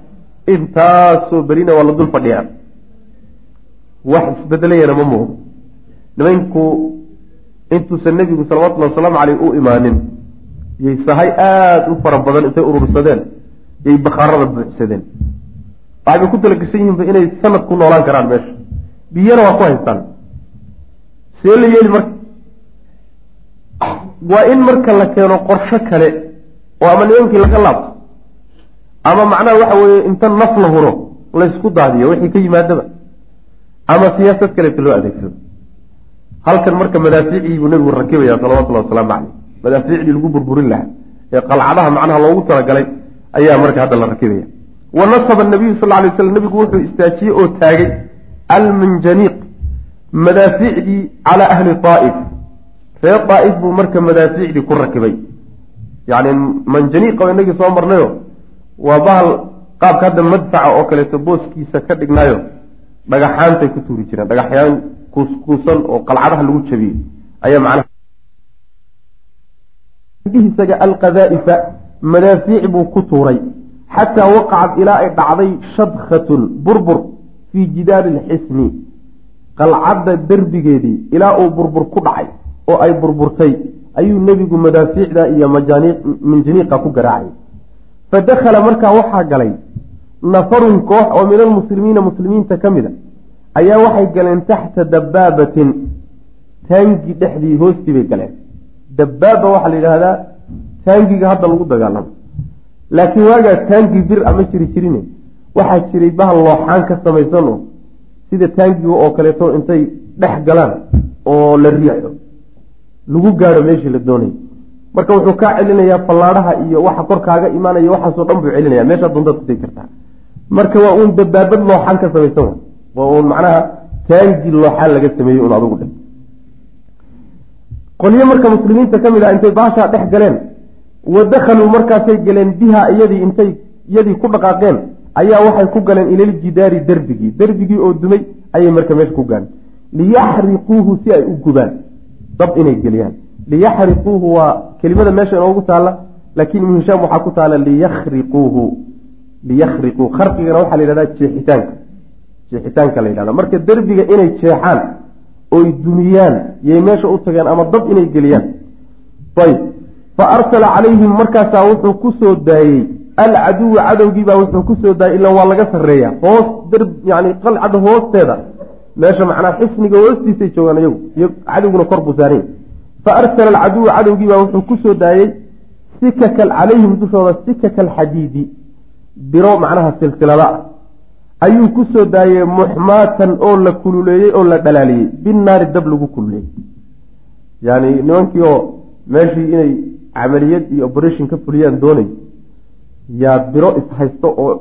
intaasoo berina waa la dul fadhiyaa. Wax isbedelayana ma muuqdo nimanku intuusan nebigu salawatullahi wasalaamu caleyh u imaanin yay sahay aada u fara badan intay urursadeen yay bakhaarada buuxsadeen. Waxbay ku talagashan yihiinba inay sanad ku noolaan karaan meesha. Biyana waa ku haystaan. See la yeeli marka. Waa in marka la keeno qorsho kale oo ama nimankii laga laabto ama macnaha waxa weeye inta naf la huro laysku daadiyo wixii ka yimaadaba ama siyaasad kaleeto loo adeegsado. Halkan marka madaafiicii buu nebigu rakibaya salawatullahi wasalaamu caleyh madaafiicdii lagu burburin lahaa ee qalcadaha macnaha loogu talagalay ayaa marka hadda la rakibaya. Wa nasaba nabiyu sal lay slam nebigu wuxuu istaajiyey oo taagay almanjaniiq madaafiicdii calaa ahli daa'if reer daa'if buu marka madaafiicdii ku rakibay. Yacni manjaniiqa inagii soo marnayo waa bahal qaabka hadda madfaca oo kaleeto booskiisa ka dhignaayo dhagaxaantay ku tuuri jireen dhagaxyaan kuuskuusan oo qalcadaha lagu jabiyey ayaa macnaha isaga alqadaa'ifa madaafiic buu ku tuuray. Xataa waqacad ilaa ay dhacday shadkhatun burbur fii jidaari lxisni qalcadda derbigeedii ilaa uu burbur ku dhacay oo ay burburtay ayuu nebigu madaafiicda iyo minjaniiqa ku garaacay. Fa dakhala markaa waxaa galay nafarun koox oo min almuslimiina muslimiinta ka mid a ayaa waxay galeen taxta dabaabatin. Taangi dhexdii hoostii bay galeen dabaaba waxaa la yidhaahdaa taangiga hadda lagu dagaalamo. Laakiin waagaa taangi bir ama jiri jirine waxaa jiray bahal looxaan ka samaysan oo sida taangiga oo kaleeto intay dhex galaan oo la riixo. Lagu gaadho meeshii la doonayay. Marka wuxuu kaa celinayaa fallaadhaha iyo waxa korkaaga imaanaya waxaasoo dhan buu celinaya meeshaa doontaad ku tegi kartaa. Marka waa uun dabaabad looxaan ka samaysan wa waa uun macnaha taangi looxaan laga sameeyey un adugu dhe qolyo marka muslimiinta ka mid ah intay baashaa dhex galeen wa dakhaluu markaasay galeen biha iyadii intay iyadii ku dhaqaaqeen ayaa waxay ku galeen ilaljidaari derbigii derbigii oo dumay ayay marka meesha ku galeen. Liyaxriquuhu si ay u gubaan. Dab inay geliyaan. Liyaxriquuhu waa kelimada meesha inoogu taalla laakiin ibnu hishaam waxaa ku taala liyakriquuhu liyakriquu kharqigana waxaa la yidhahdaa jeexitaanka. Jeexitaanka la yidhahda marka derbiga inay jeexaan oy dumiyaan yay meesha u tageen ama dab inay geliyaan. Ayb fa arsala calayhim markaasaa wuxuu ku soo daayey. Alcaduwa cadowgiibaa wuxuu ku soo daayay ilan waa laga sarreeya. Hoos dar yani qalcadda hoosteeda. Meesha macnaa xisniga hoostiisay joogaan iyagu. Iyo cadowguna kor buu saaranya fa arsala alcaduwa cadowgiibaa wuxuu ku soo daayey. Sikakal calayhim dushooda sikaka alxadiidi biro macnaha silsilada. ah ayuu ku soo daayey muxmaatan oo la kululeeyey oo la dhalaaliyey. Binnaari dab lagu kululeeyey. Yani nimankii oo meeshii inay camaliyad iyo operation ka fuliyaan doonay yaa biro ishaysto oo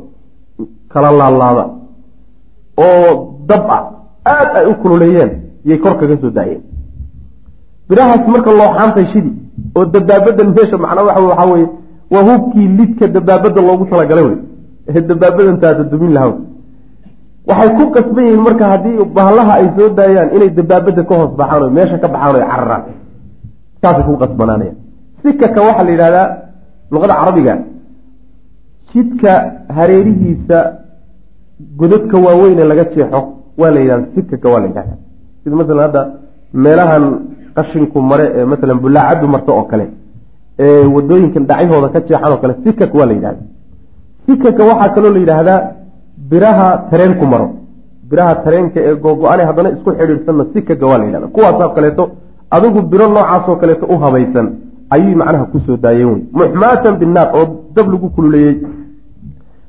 kala laalaada oo dab ah aada ay u kululeeyeen yay kor kaga soo daayeen. Birahaas marka looxaantay shidi oo dabaabadan meesha macnaa waxa waxaa weye waa hubkii lidka dabaabada loogu talagalay wey ee dabaabadan taata dumin lahaw waxay ku qasban yihiin marka haddii bahlaha ay soo daayaan inay dabaabada ka hoos baxaan o meesha ka baxaan o cararaan. Saasay ku qasbanaanaya sikaka waxaa la yidhahdaa luqada carabiga jidka hareerihiisa godadka waaweyne laga jeexo waa la yidhahda sikaka waa la yidhahda sida masalan hadda meelahan qashinku mare ee masalan bulaacaddu marto oo kale ee wadooyinkan dhacyahooda ka jeexan oo kale sikak waa la yidhahda sikaka waxaa kaloo la yidhaahdaa biraha tareenku maro. Biraha tareenka ee googo-ane haddana isku xidhiidhsanna sikaka waa la yidhahda. Kuwaasoo kaleeto adigu biro noocaasoo kaleeto u habaysan ayuy macnaha ku soo daayeen wey muxmaatan binnaar oo dab lagu kululeeyey.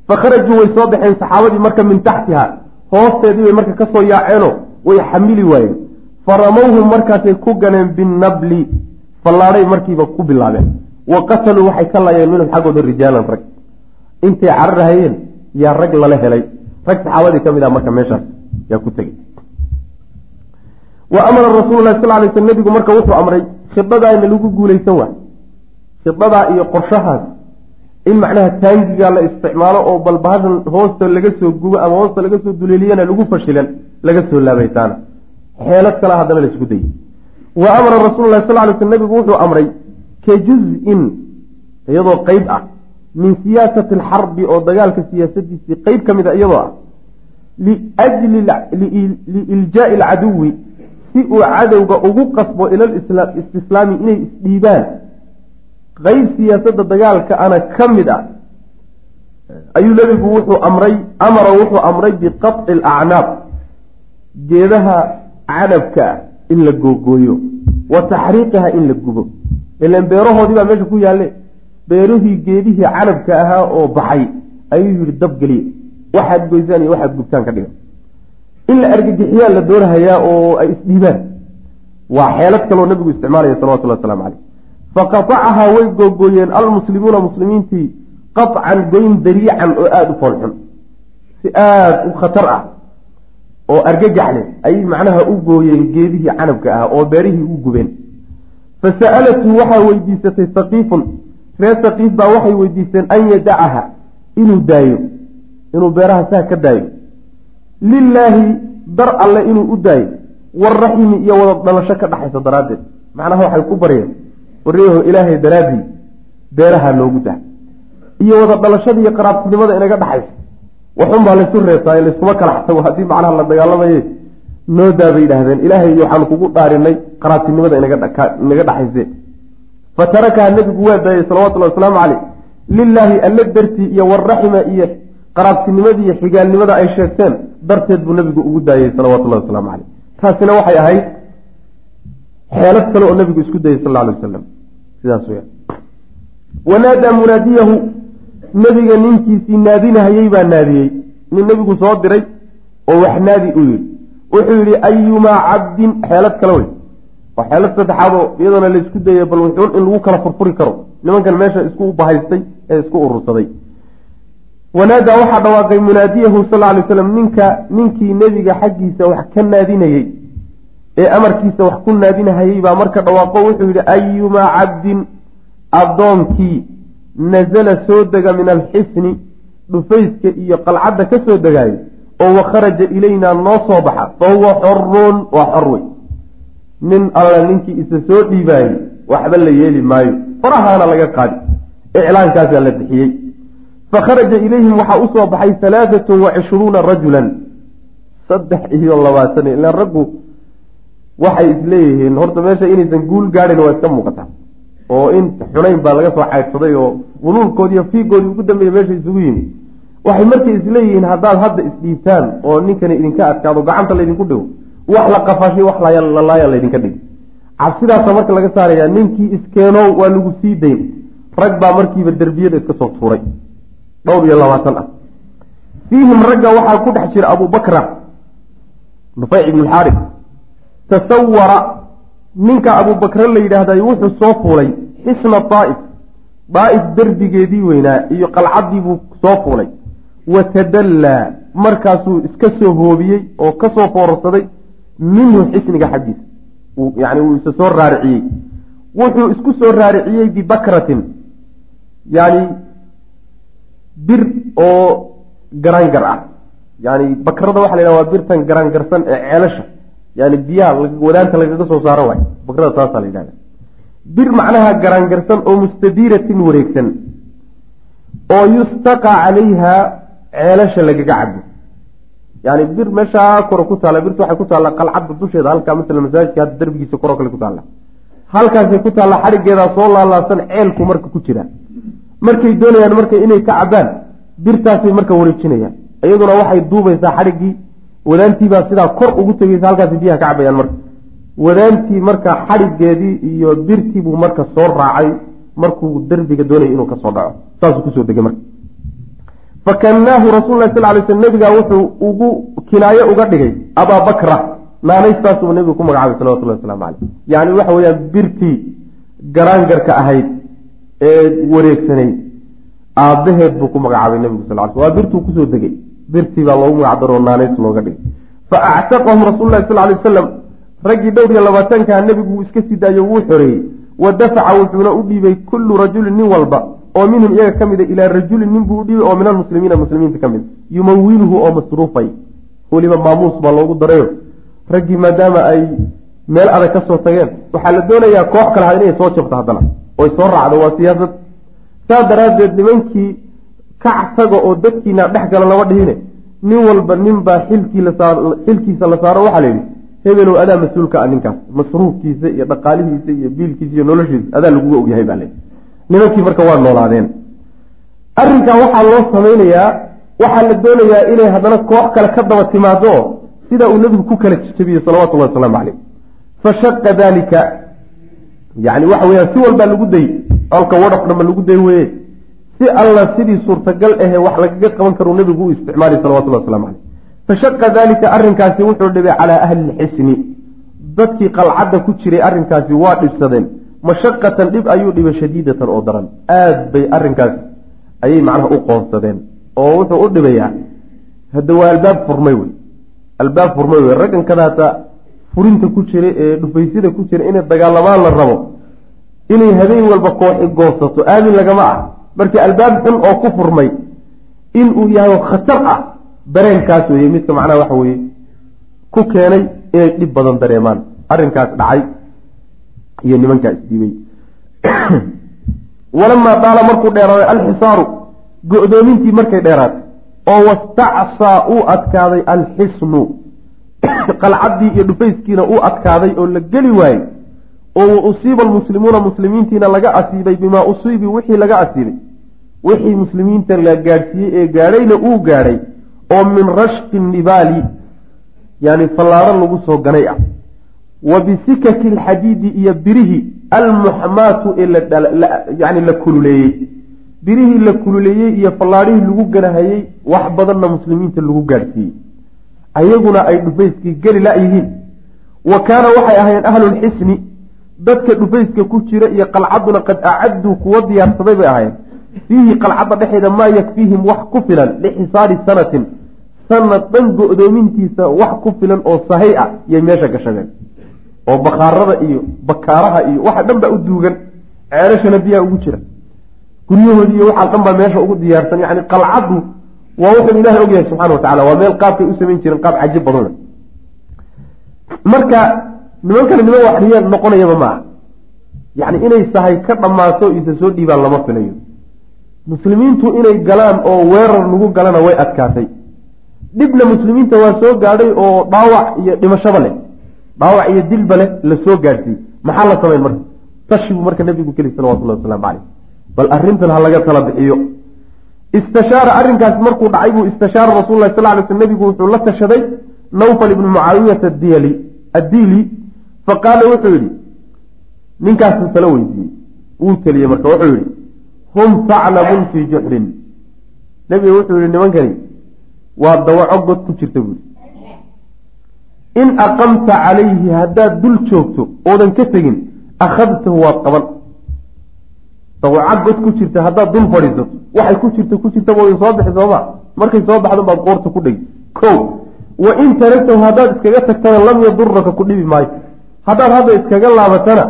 Fa kharajuu way soo baxeen saxaabadii marka min taxtiha hoosteedii bay marka ka soo yaaceeno way xamili waayeen. Faramowhum markaasay ku ganeen binnabli. Fallaadhay markiiba ku bilaabeen. Wa qataluu waxay ka laayeen minhum xaggooda rijaalan rag. Intay cararahayeen yaa rag lala helay. Rag saxaabadii ka mid ah marka meeshaas yaa ku tegey wa amara rasuulu lahi sal lay sl nebigu marka wuxuu amray khidadaana lagu guulaysan waay khidadaa iyo qorshahaas in macnaha taangigaa la isticmaalo oo bal bahashan hoosta laga soo gubo ama hoosta laga soo duleeliyana lagu fashilan laga soo laabaytaana xeelad kale haddana la isku dayay wa amara rasuulu lahi sal lay sl nebigu wuxuu amray ka juz-in iyadoo qeyb ah min siyaasati alxarbi oo dagaalka siyaasadiisii qeyb ka mid a iyadoo ah liiljaai alcaduwi si uu cadowga ugu qasbo ila istislaami inay isdhiibaan. Qeyb siyaasadda dagaalka ana ka mid ah ayuu nebigu wuxuu amray amara wuxuu amray biqaطci alacnaab geedaha canabka ah in la googooyo wa taxriiqiha in la gubo. Ilan beerahoodii baa meesha ku yaalle beerihii geedihii canabka ahaa oo baxay ayuu yihi dab geliya waxaad goysaan iyo waxaad gubtaan ka dhiga in la argagixiyaa la doonahayaa oo ay isdhiibaan. Waa xeelad kaloo nabigu isticmaalaya salawatullah waslamu caleyh faqatacahaa way googooyeen almuslimuuna muslimiintii qaطcan goyn dariican oo aada u foolxun si aada u khatar ah oo argagax leh ayay macnaha u gooyeen geedihii canabka ah oo beerihii u gubeen. Fa sa'alatu waxaa weydiisatay saqiifun reer saqiif baa waxay weydiisteen an yadacaha inuu daayo inuu beeraha saa ka daayo. Lilaahi dar alle inuu u daayo. Waraximi iyo wada dhalasho ka dhaxaysa daraaddeed. Macnaha waxay ku baryeen waryaho ilaahay daraaddii beeraha noogu dah iyo wada dhalashada iyo qaraabtinimada inaga dhaxaysa. Waxun baa laysu reebtaa ee layskuma kala xatago haddii macnaha la dagaalamaye noodaa bay yidhaahdeen ilaahay waxaanu kugu dhaarinay qaraabtinimada inaga dhaxayse fa tarakaha nebigu waa daayey salawatullahi wasalaamu caleyh lilaahi alla dartii iyo waraxima iyo qaraabtinimadii iyo xigaalnimada ay sheegteen darteed buu nebigu ugu daayey salawatullahi wasalaamu caleyh taasina waxay ahayd xeelad kale oo nebigu isku dayay sal alay wasalam sidaas weya wanaadaa munaadiyahu nebiga ninkiisii naadinahayey baa naadiyey. Nin nebigu soo diray oo wax naadi u yidhi. Wuxuu yidhi ayumaa cabdin? Xeelad kale wey waa xeelad saddexaad oo iyadoona laysku dayay bal wuxuun in lagu kala furfuri karo. Nimankan meesha isku bahaystay ee isku urursaday. Wanaadaa waxaa dhawaaqay munaadiyahu sal alay slam ninka ninkii nebiga xaggiisa wax ka naadinayey ee amarkiisa wax ku naadinahayey baa marka dhawaaqo wuxuu yidhi ayumaa cabdin addoonkii nazala soo dega min alxisni dhufayska iyo qalcadda ka soo degaayo oo wakharaja ilaynaa noo soo baxa. Fa huwa xorun waa xor wey nin alla ninkii isa soo dhiibaayey waxba la yeeli maayo. Farahaana laga qaadi. Iclaankaasaa la bixiyey. Fakharaja ilayhim waxaa u soo baxay halaaatun wa cishruuna rajulan. Saddex iyo labaatan ilaan raggu waxay isleeyihiin horta meesha inaysan guul gaadhin waa iska muuqataa oo in xunayn baa laga soo caydsaday oo wuluulkoodi iyo fiigoodii ugu dambeeya meesha isugu yimi waxay markay isleeyihiin haddaad hadda isdhiibtaan oo ninkani idinka adkaado gacanta laydinku dhigo wax la qafaashay wax lalaaya laydinka dhig. Cabsidaasa marka laga saaraya ninkii iskeenow waa lagu sii dayn. Rag baa markiiba derbiyada iska soo tuuray. Dhowr iyo labaatan ah. Fiihim ragga waxaa ku dhex jira abubakra nufayc ibnu lxaarif tasawara ninka abubakre la yidhaahday wuxuu soo fuulay xisna daa'if daa'if derbigeedii weynaa iyo qalcaddii buu soo fuulay. Watadallaa markaasuu iska soo hoobiyey oo ka soo foorarsaday minhu xisniga xaggiisa yani wuu isa soo raariciyey. Wuxuu isku soo raariciyey bibakratin yani bir oo garangar ah. Yani bakrada waxa la yhaha waa birtan garangarsan ee ceelasha. Yani biyaha wadaanta lagaga soo saaro waay. Bakrada taasaa la yidhahda bir macnaha garangarsan oo mustadiiratin wareegsan. Oo yustaqaa calayha ceelasha lagaga cabo yani bir meeshaa kore ku taalla birta waxay ku taalla qalcadda dusheeda halkaa masala masaajidka hadda darbigiisa koroo kale ku taalla halkaasay ku taalla xadhiggeedaa soo laalaasan ceelku marka ku jira. Markay doonayaan marka inay ka cabaan birtaasay marka wareejinayaan. Iyaduna waxay duubaysaa xadhiggii wadaantiibaa sidaa kor ugu tegeysa halkaasi biyaha ka cabayaan marka. Wadaantii marka xadhiggeedii iyo birtii buu marka soo raacay markuu derbiga doonayay inuu ka soo dhaco. Saasuu ku soo degay marka fakannaahu rasul lah sal lay sl nabigaa wuxuu ugu kinaayo uga dhigay abaa bakra naanaystaasuu nabigu ku magacaabay salawatullahi waslamu caleyh yani waxa weeyaan birtii garaangarka ahayd ee wareegsanayd aabbaheed buu ku magacaabay nabigu sal l waa birtuu ku soo degay birtii baa loogu magacdaroo naanays looga dhigay fa actaqahum rasul lahi sal lay wasalam raggii dhowr iyo labaatankaa nebigu wuu iska sii daayo wuu xoreeyey wa dafaca wuxuuna u dhiibay kullu rajulin nin walba oo minhum iyaga ka mida ilaa rajulin nin buu u dhiibay oo min almuslimiina muslimiinta ka mid. Yumawiluhu oo masruufay. Weliba maamuus baa loogu darayo. Raggii maadaama ay meel adag ka soo tageen waxaa la doonayaa koox kale ha inay soo jabto haddana oy soo raacdo waa siyaasad saas daraaddeed nimankii kac taga oo dadkiina dhex gala lama dhihine nin walba nin baa xilkii lasaa xilkiisa la saaro waxaa la yidhi hebelow adaa mas'uulka ah ninkaas. Masruufkiisa iyo dhaqaalihiisa iyo biilkiisa iyo noloshiisa adaa laguga ogyahay baa layidhi nimankii marka waa noolaadeen. Arrinkaa waxaa loo samaynayaa waxaa la doonayaa inay haddana koox kale ka daba timaado sida uu nebigu ku kala jejabiyey salawatullahi wasalaamu caleyh fashaqa dalika yani waxa weyaan si walbaa lagu day alka wadhaf dhamba lagu day weye si alla sidii suurtagal ahe wax lagaga qaban karu nebigu u isticmaalay salawatullahi waslamu caleyh fashaqa dalika arrinkaasi wuxuu dhibay calaa ahli lxisni. Dadkii qalcadda ku jiray arrinkaasi waa dhibsadeen mashaqatan dhib ayuu dhibay shadiidatan oo daran. Aad bay arrinkaas ayay macnaha u qoonsadeen oo wuxuu u dhibayaa. Hadda waa albaab furmay wey. Albaab furmay wey. Raggan kada hata furinta ku jira ee dhufaysyada ku jira inay dagaalamaan la rabo inay habeen walba kooxi goosato aamin lagama ah. Marka albaab xun oo ku furmay inuu yahay khatar ah dareenkaas weeye midka macnaha waxa weeye ku keenay inay dhib badan dareemaan. Arrinkaas dhacay iyo nimankaa isdiibay walamaa daala markuu dheeraaday alxisaaru go-doomintii markay dheeraatay oo wastacsaa uu adkaaday alxisnu. Qalcaddii iyo dhufayskiina uu adkaaday oo la geli waayey oo wa usiiba almuslimuuna muslimiintiina laga asiibay bimaa usiibi wixii laga asiibay. Wixii muslimiinta la gaadhsiiyey ee gaadhayna uu gaadhay oo min rashqi nibaali yani fallaaro lagu soo ganay ah wa bisikaki alxadiidi iyo birihii almuxmaatu ee yani la kululeeyey. Birihii la kululeeyey iyo fallaadhihii lagu ganahayey wax badanna muslimiinta lagu gaadhsiiyey. Ayaguna ay dhufayskii geli la-yihiin wa kaana waxay ahaayeen ahlulxisni dadka dhufayska ku jira iyo qalcadduna qad acadduu kuwa diyaarsaday bay ahaayeen. Fiihi qalcadda dhexeeda maa yakfiihim wax ku filan lixisaabi sanatin. Sanad dhan go-doomintiisa wax ku filan oo sahay ah yay meesha gashadeen oo bakhaarada iyo bakaaraha iyo waxa dhan baa u duugan ceelashana biyaa ugu jira. Guryahoodi iyo waxaa dhan baa meesha ugu diyaarsan yani qalcaddu waa wuxuu ilaahay ogyahay subxana wa tacala waa meel qaabkay u samayn jireen qaab cajib badana marka nimankani niman waxriye noqonayaba maaha. Yani inay sahay ka dhammaato isa soo dhiibaan lama filayo. Muslimiintu inay galaan oo weerar lagu galana way adkaatay. Dhibna muslimiinta waa soo gaadhay oo dhaawac iyo dhimashaba leh dhaawac iyo dilba leh la soo gaadhsiiyey maxaa la samayn marka? Tashi buu marka nabigu keli salawatullahi wasalaamu caleyh bal arrintan ha laga tala bixiyo. Istashaara arrinkaas markuu dhacay buu istashaara rasullahi sal ly sl nabigu wuxuu la tashaday nawfal ibnu mucaawiyata adiyali addiili fa qaala wuxuu yidhi ninkaasuu tala weydiiyey. Wuu teliyey marka wuxuu yihi hum faclamun fii juxrin nebiga wuxuu yihi nimankani waa dawaco god ku jirta buuri in aqamta calayhi haddaad dul joogto oodan ka tegin akhadtahu waad qaban. Dawaco god ku jirta haddaad dul fadhiisato. Waxay ku jirta ku jirtaba way soo bixi sooma markay soo baxdan baad qoorta ku dhegi ko wa in taragtahu haddaad iskaga tagtana lam yaduraka ku dhibi maayo. Haddaad hadda iskaga laabatana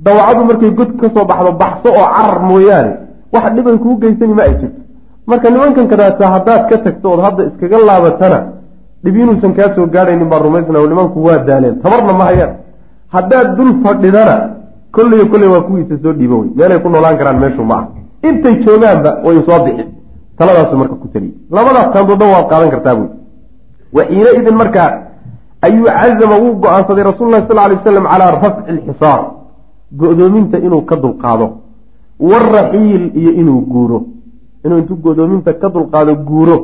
dawacadu markay god ka soo baxdo baxso oo carar mooyaane. Wax dhibay kuu geysani ma ay jirto. Marka nimankan kadaata haddaad ka tagto ood hadda iskaga laabatana dhib inuusan kaa soo gaadhaynin baa rumaysna nimanku waa daaleen tabarna ma hayaan. Haddaad dul fadhidana kolleyo kolley waa kuwiisa soo dhiiba wey. Meelay ku noolaan karaan meeshu ma ah. Intay joogaanba way soo bixi taladaasu marka ku taliye labadaas taandoodhan waad qaadan kartaa buy wa xiina idin markaa ayuu cazama wuu go'aansaday rasuululahi sal lay waslam calaa rafci alxisaar go-doominta inuu ka dulqaado. Waraxiil iyo inuu guuro. Inuu intuu go-doominta ka dulqaado guuro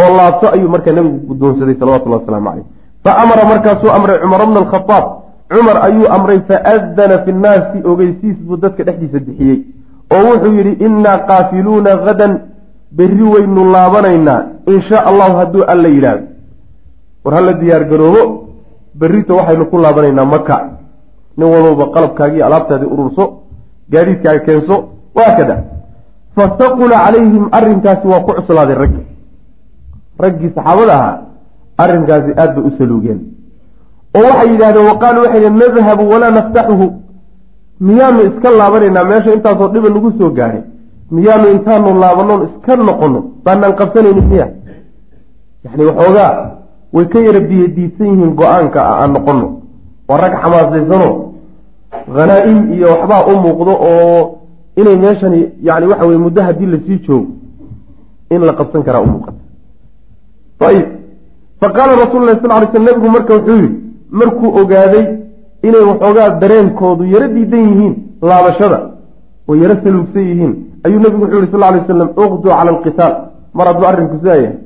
oo laabto ayuu markaa nabigu guddoonsaday salawatullahi wasalaamu caleyh fa amara markaasuu amray cumar bna alkhadaab cumar ayuu amray faadana fi nnaasi ogeysiis buu dadka dhexdiisa bixiyey oo wuxuu yidhi innaa qaafiluuna hadan berri weynu laabanaynaa in shaa allahu hadduu alla yidhaahdo. War hala diyaar garoobo berrito waxaynu ku laabanaynaa maka nin walowba qalabkaagii alaabtaadii ururso gaadiidkaaga keenso waakada fastaqula calayhim arrinkaasi waa ku cuslaaday raggi raggii saxaabada ahaa arrinkaasi aad bay u saluugeen oo waxay yidhahdeen wa qaaluu waxay yidhn nadhabu walaa naftaxuhu. Miyaanu iska laabanaynaa? Meesha intaasoo dhiba nagu soo gaadhay miyaanu intaanu laabanoon iska noqono? Baanaan qabsanaynin miya yacni waxoogaa way ka yara biyadiidsan yihiin go'aanka aan noqono waa rag xamaasaysanoo hanaa-im iyo waxbaa u muuqdo oo inay meeshani yani waxa weye muddo haddii la sii joogo in la qabsan karaa u muuqata ayib fa qaala rasul lah sal ly sl nabigu marka wuxuu yihi markuu ogaaday inay waxoogaa dareenkoodu yaro diidan yihiin laabashada oo yaro saluugsan yihiin ayuu nabigu wuxuu yihi sal lay waslam uqduu cala alqitaal mar hadduu arrinku sidaa yahay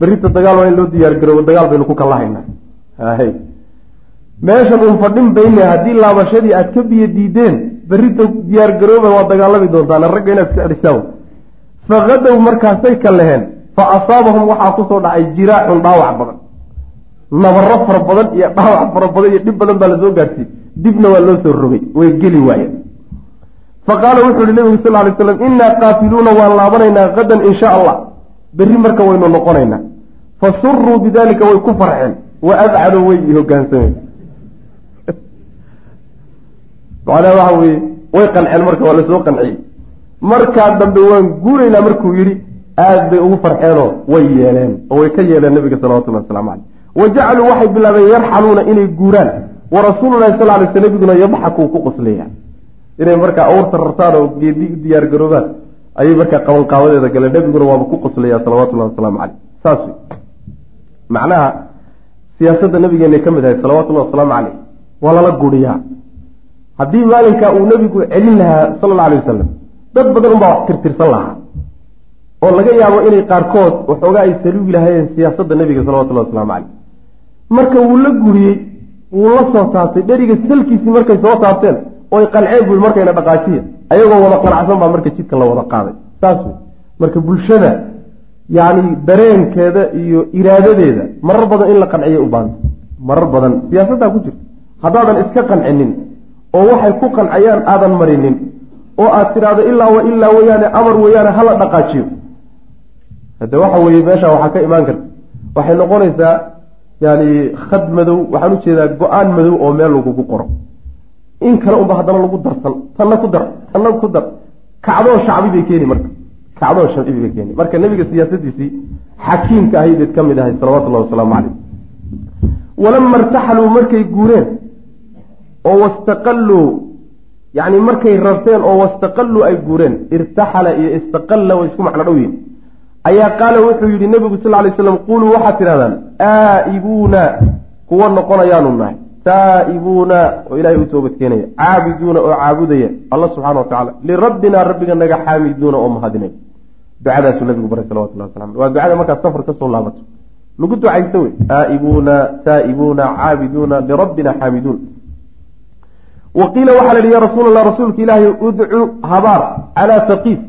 berrita dagaal waa in loo diyaar garoobo dagaal baynu ku kallahaynaa. Hay meeshan uun fadhin bayne haddii laabashadii aad ka biyo diideen berrita diyaar garooba waa dagaalami doontaan ragga inaad iska cedhisaan fakadow markaasay ka leheen fa asaabahum waxaa ku soo dhacay jiraacun dhaawac badan. Nabaro fara badan iyo dhaawac fara badan iyo dhib badan baa la soo gaarsiiyey. Dibna waa loo soo rogay way geli waayeen. Fa qaala wuxuu yihi nabigu sal lay slam innaa qaafiluuna waan laabanaynaa hadan in sha allah. Berri marka waynu noqonaynaa. Fa suruu bidalika way ku farxeen. Wa adcaluu way hogaansameen. (laughs) Macnaha waxa weye way qanceen marka waa la soo qanciyey. Markaa dambe waan guuraynaa markuu yidhi aad bay ugu farxeenoo way yeeleen oo way ka yeeleen nabiga salawatullahi waslamu caleyh wa jacaluu waxay bilaabeen yarxaluuna inay guuraan. Wa rasuululahi sal lay sl nabiguna yadxakuu ku qoslaya inay markaa awrta rartaan oo geedi u diyaar garoobaan ayay markaa qabanqaabadeeda gale nebiguna waaba ku qoslaya salawatullahi wasalaamu caleyh saas wey macnaha siyaasadda nabigeenay ka mid ahay salawatullahi wasalaamu caleyh waa lala guriyaa haddii maalinka uu nebigu celin lahaa sala alla alay wasalam dad badan unbaa wax tirtirsan lahaa oo laga yaabo inay qaarkood waxoogaa ay saluugi lahaayeen siyaasadda nebiga salawatullahi waslamu caleyh. Marka wuu la guriyey wuu la soo taabtay dheriga salkiisii markay soo taabteen oy qanceen bui markayna dhaqaajiya ayagoo wada qanacsan baa marka jidka la wada qaaday. Saas wey marka bulshada yacni dareenkeeda iyo iraadadeeda marar badan in la qanciya u baahanta marar badan. Siyaasaddaa ku jirta. Haddaadan iska qancinin oo waxay ku qancayaan aadan marinin oo aad tidhaahdo ilaa wa ilaa weyaane amar weyaane hala dhaqaajiyo hadde waxa weeye meesha waxaa ka imaan karta. Waxay noqonaysaa yani khad madow waxaan u jeedaa go'aan madow oo meel lagugu qoro. In kale unba haddana lagu darsan tanna ku dar tanna ku dar. Kacdoo shacbi bay keeni marka. Kacdoo shacbi bay keeni. Marka nebiga siyaasadiisii xakiimka ahay bayd ka mid ahay salawatullahi wasalaamu caleyh walama irtaxaluu markay guureen oo wastaqalluu yacni markay rarteen oo wastaqalluu ay guureen irtaxala iyo istaqalla way isku macno dhow yihiin ayaa qaala wuxuu yidhi nebigu sal lay slam quluu waxaad tidhahdaan aa'ibuuna kuwa noqonayaanu nahay. Taa'ibuuna oo ilahay u toobadkeenaya caabiduuna oo caabudaya. Alla subxana wa tacala lirabbina rabbiga naga xaamiduuna oo mahadinay ducadaasuu nabigu baray salawatullah wasala waa ducada markaad safar ka soo laabato. Lagu ducaysta wey? Aa'ibuuna taa'ibuuna caabiduuna lirabbina xaamiduun. Wa qiila waxaa la yihi ya rasuul allah rasuulka ilaahay udcu habaar calaa taqiif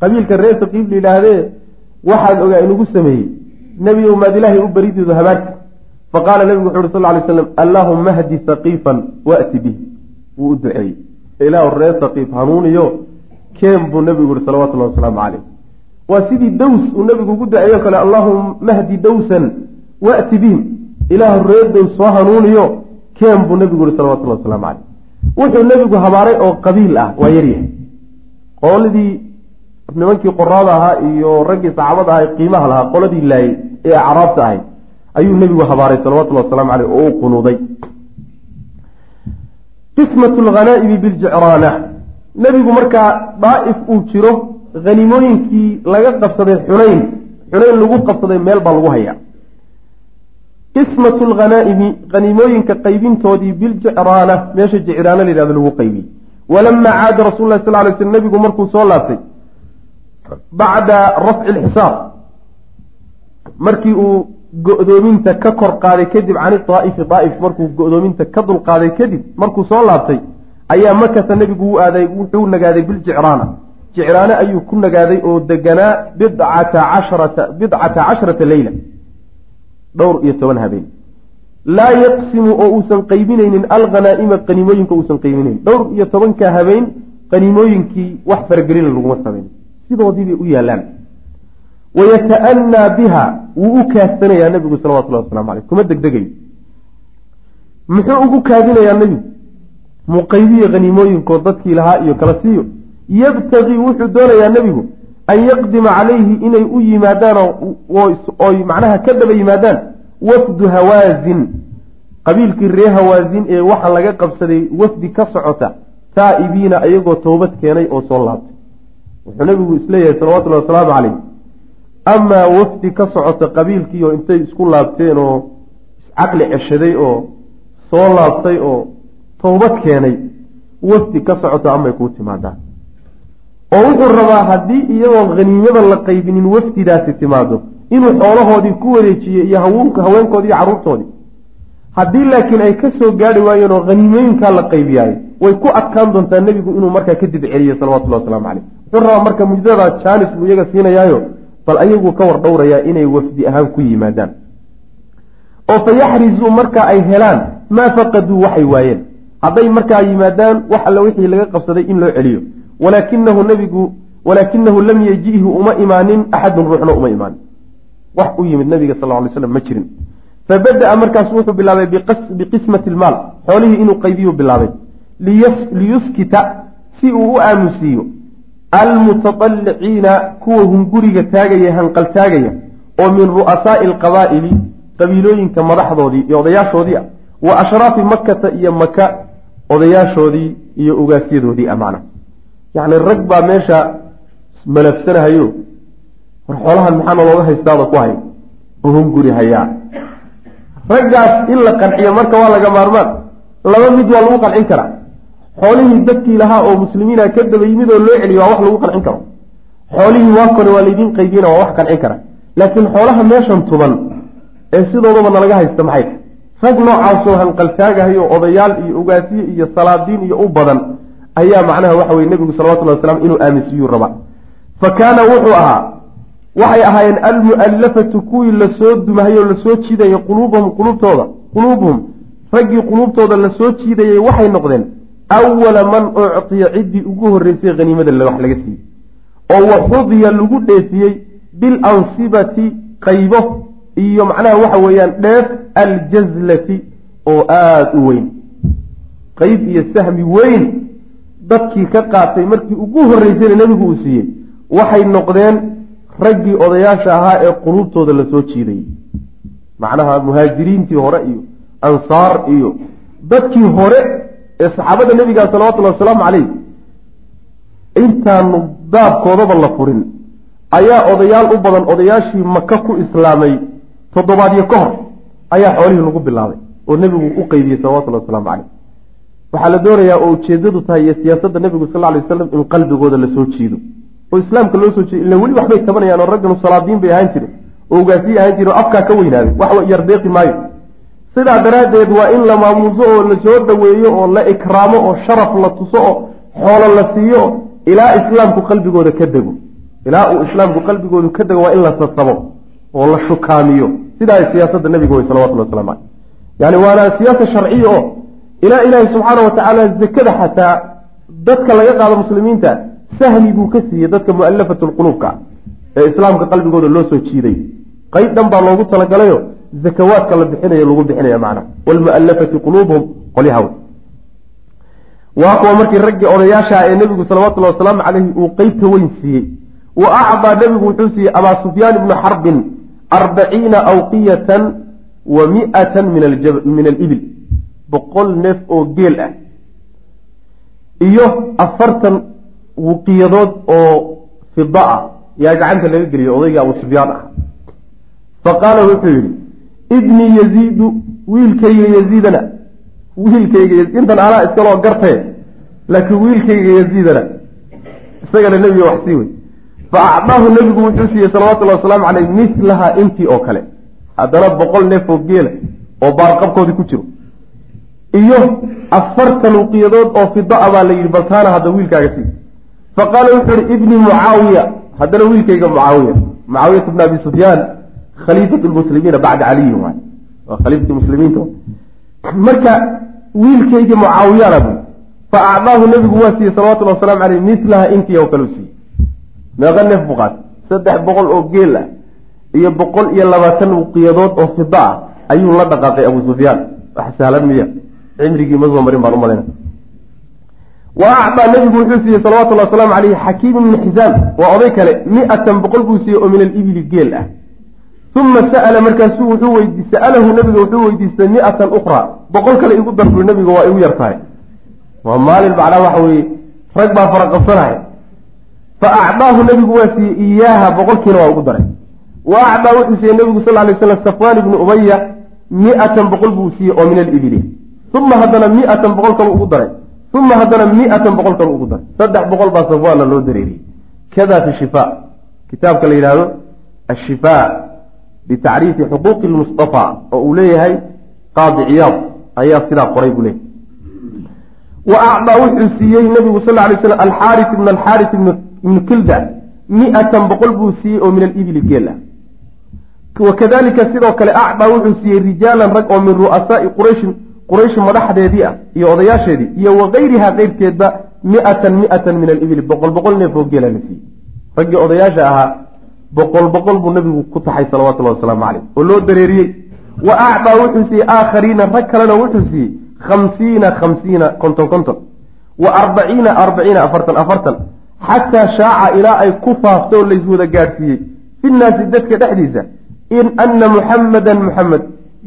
qabiilka reer taqiif la yidhaahdee waxaad ogaa inugu sameeyey. Nebigow maad ilaahay u beridiidu habaarka. Faqaala nebigu wuxu uhi sal ly slam allaahuma hdi haqiifan wa'ti bih wuu u duceeyey. Ilaahu reer haqiif hanuuniyo keen buu nebigu yihi salawatullahi wasalaamu caleyh waa sidii daws uu nebigu ugu duceeyo kale allaahuma hdi dawsan wa'ti bihim. Ilaahu reer daws soo hanuuniyo keen buu nebigu yihi salawatullahi wasalaamu caleyh wuxuu nebigu habaaray oo qabiil ah waa yaryahay qoladii nimankii qoraada ahaa iyo raggii saxaabada ahaa qiimaha lahaa qoladii laayay ee acraabta ahayd ayuu nebigu habaaray salawatullahi wasalaamu caleyh oo u qunuuday. Qismatu lghanaa'imi biljicraana nebigu markaa daa'if uu jiro hanimooyinkii laga qabsaday xunayn xunayn lagu qabsaday meel baa lagu hayaa. Qismatu lghanaa'imi haniimooyinka qaybintoodii biljicraana meesha jicraana layihahdo lagu qaybiyey. Walamaa caada rasul sal lay sl nebigu markuu soo laabtay bacda rafci lxisaab markii uu go-doominta ka kor qaaday kadib cani daa'ifi daa'if markuu go-doominta ka dulqaaday kadib markuu soo laabtay ayaa makasa nebigu u aaday wuxuu nagaaday biljicraana. Jicraane ayuu ku nagaaday oo deganaa bidcata casharata bidcata casharata leyla. Dhowr iyo toban habeen. Laa yaqsimu oo uusan qaybinaynin alghanaa'ima qaniimooyinka uusan qaybinayn dhowr iyo tobanka habeen qaniimooyinkii wax faragelina laguma samayn sidoodii bay u yaalaan. Wayata'annaa biha wuu u kaadsanayaa nebigu salawatullahi waslamu caleyh kuma degdegayo muxuu ugu kaadinayaa nebigu muqaydiya haniimooyinkoo dadkii lahaa iyo kala siiyo. Yabtagii wuxuu doonayaa nebigu an yaqdima calayhi inay u yimaadaan oy macnaha ka daba yimaadaan wafdu hawaazin qabiilkii ree hawaazin ee waxa laga qabsaday wafdi ka socota taa'ibiina ayagoo toobad keenay oo soo laabtay wuxuu nebigu is leeyahay salawatullahi wasalaamu caleyh amaa wafdi ka socota qabiilkiioo intay isku laabteen oo iscaqli ceshaday oo soo laabtay oo toobad keenay wafdi ka socoto amay kuu timaadaan oo wuxuu rabaa haddii iyadoon haniimadan la qaybinin wafdidaasi timaado inuu xoolahoodii ku wareejiyo iyo haweenkoodii iyo carruurtoodii. Haddii laakiin ay ka soo gaari waayeen oo haniimooyinkaa la qaybiyaayo way ku adkaan doontaa nebigu inuu markaa kadib celiyo salawatullahi waslamu caleyh wuxuu rabaa marka mujdada jaanis buu iyaga siinayaayo bal ayagu ka war dhowrayaa inay wafdi ahaan ku yimaadaan. Oo fa yaxrizuu marka ay helaan maa faqaduu waxay waayeen. Hadday markaa yimaadaan wax alle wixii laga qabsaday in loo celiyo. Walaakinahu nebigu walaakinahu lam yaji'hu uma imaanin axadun ruuxna uma imaanin. Wax u yimid nabiga sal ly slam ma jirin. Fabada-a markaasu wuxuu bilaabay biqismati lmaal xoolihii inuu qaybiyu bilaabay. Liyuskita si uu u aamusiiyo almutaطaliciina kuwa hunguriga taagaya hanqal taagaya oo min ru'asaa'i alqabaa'ili qabiilooyinka madaxdoodii iyo odayaashoodii ah wa ashraafi makata iyo maka odayaashoodii iyo ugaasyadoodii amacna yacni rag baa meesha malafsanahayo war xoolahan maxaana looga haystaada ku hay uhun guri hayaa raggaas in la qanciyo marka waa laga maarmaan laba mid waa lagu qancin karaa xoolihii dadkii lahaa oo muslimiina ka daba yimid oo loo celiyo waa wax lagu qancin karo. xoolihii waa kone waa laydiin qaybiyena waa wax qancin kara. laakiin xoolaha meeshan tuban ee sidoodaba nalaga haysta maxay? rag noocaasoo hanqaltaagahayo odayaal iyo ogaasiye iyo salaadiin iyo u badan ayaa macnaha waxa weye nebigu salawatullahi wasalaam inuu aaminsiiyuu raba fa kaana wuxuu ahaa waxay ahaayeen almu'allafatu kuwii la soo dumahayoo la soo jiidayay quluubahum quluubtooda quluubuhum raggii quluubtooda la soo jiidayay waxay noqdeen awala man uctiya ciddii ugu horreysay haniimada wax laga siiyey oo waxudiya lagu dheefiyey bilansibati qaybo iyo macnaha waxa weeyaan dheef aljazlati oo aada u weyn qeyb iyo sahmi weyn dadkii ka qaatay markii ugu horreysayna nebigu uu siiyey waxay noqdeen raggii odayaasha ahaa ee quluubtooda la soo jiidayay macnaha muhaajiriintii hore iyo ansaar iyo dadkii hore ee saxaabada nebiga salawatullahi wasalaamu caleyh intaanu daabkoodaba la furin. Ayaa odayaal u badan odayaashii maka ku islaamay toddobaadyo ka hor ayaa xoolihii lagu bilaabay oo nebigu u qeybiyey salawatullahi wasalaamu caleyh waxaa la doonayaa oo ujeedadu tahay iyo siyaasadda nebigu sal ly wasalam in qalbigooda la soo jiido oo islaamka loo soo jeedo illa weli waxbay tabanayaan oo ragganu salaadiin bay ahaan jireen oo ogaasiye ahaan jire oo afkaa ka weynaaday wax yardeeqi maayo sidaa daraaddeed waa in la maamuuso oo la soo dhoweeyo oo la ikraamo oo sharaf la tuso oo xoolo la siiyo ilaa islaamku qalbigooda ka dego. Ilaa uu islaamku qalbigoodu ka dego waa in la sasabo oo la shukaamiyo. Sidaa siyaasadda nebiga wey salawatullah waslamu caleyh yani waana siyaasa sharciya oo ilaa ilaahi subxaana watacaala zakada xataa dadka laga qaado muslimiinta sahli buu ka siiyey dadka mu'alafatu lquluubka ee islaamka qalbigooda loo soo jiiday. Qayb dhan baa loogu talagalayo zakawaadka la bixinayo lagu bixinaya macna. Waalmu'alafati quluubuhum qolyahaw waa kuwa markii raggii odayaashaha ee nebigu salawatullahi wasalaamu caleyhi uu qeybta weyn siiyey. Wa acdaa nebigu wuxuu siiyey abaa sufyaan ibnu xarbin arbaciina awqiyatan wa mi'atan min alibil boqol neef oo geel ah. Iyo afartan wuqiyadood oo fida ah. Yaa gacanta laga geliyay odayga abu sufyaan ah. Fa qaala wuxuu yidhi ibnii yaziidu wiilkayga yaziidana. Wiilkayga intan anaa iskaloo gartee laakiin wiilkayga yaziidana. Isagana nebiga wax sii wey. Fa acdaahu nebigu wuxuu siiyey salawatullahi wasalaamu caleyh mislaha intii oo kale. Haddana boqol neef oo geela oo baarqabkoodii ku jiro. Iyo afartan uqiyadood oo fida-a baa la yidhi bal taana hadda wiilkaaga sii. Fa qaala wuxuu ihi ibni mucaawiya. Haddana wiilkayga mucaawiya. Mucaawiyat bna abi sufyaan khaliifatu lmuslimiina bacda caliyin waay. Waa khaliifkii muslimiinta marka wiilkayga mucaawiyana bu fa acdaahu nebigu waa siiyey salawatullahi waslamu caleyh mislaha intii oo kale u siiyey. Meeqa neef buu qaatay. Saddex boqol oo geel ah iyo boqol iyo labaatan uqiyadood oo fida ah ayuu la dhaqaaqay abu sufyaan. Wax sahlan miya. Cimrigii ma soo marin baan umalayna wa acdaa nebigu wuxuu siiyey salawatullahi wasalaamu caleyhi xakiim ibni xisaam. Waa oday kale mi-atan boqol buu siiyey oo min alibili geel ah uma sa'ala markaasuu wuxuu weydi sa'alahu nebiga wuxuu weydiistay mi-atan ukhraa boqol kale igu dar bui nebiga waa igu yar tahay waa maalin macnaa waxa weeye rag baa faraqabsanaya fa acdaahu nebigu waa siiyey iyaaha boqolkiina waa ugu daray wa acdaa wuxuu siiyey nebigu sal lay slam safwaan ibnu umaya mi-atan boqol buu siiyey oo min alibili uma haddana mi-atan boqol kalu ugu daray uma haddana mi-atan boqol kalu ugu daray saddex boqol baa safwaanna loo dareeriyey kada fi shifaa kitaabka la yidhaahdo ashifaa bitacriifi xuquuqi lmustafa oo uu leeyahay qaadi ciyaad ayaa sidaa qoray buu leeyahy wa acdaa wuxuu siiyey nabigu sal lay slam alxaaris ibn alxaaris ibnu kilda mi-atan boqol buu siiyey oo min alibili geel ah wakadalika sidoo kale acdaa wuxuu siiyey rijaalan rag oo min ru'asaai qurayshin quraysh madaxdeedii ah iyo odayaasheedii iyo wakayrihaa keyrkeedba mi-atan mi-atan min alibili boqol boqol neef oo geela la siiyey raggii odayaasha ahaa boqol boqol buu nabigu ku taxay salawatullahi wasalaamu caleyh oo loo dareeriyey. Wa acdaa wuxuu siiyey aakhariina rag kalena wuxuu siiyey khamsiina khamsiina konton konton. Wa arbaciina arbaciina afartan afartan. Xataa shaaca ilaa ay ku faafto oo layswada gaadhsiiyey. Fi nnaasi dadka dhexdiisa in ana muxammadan muxamed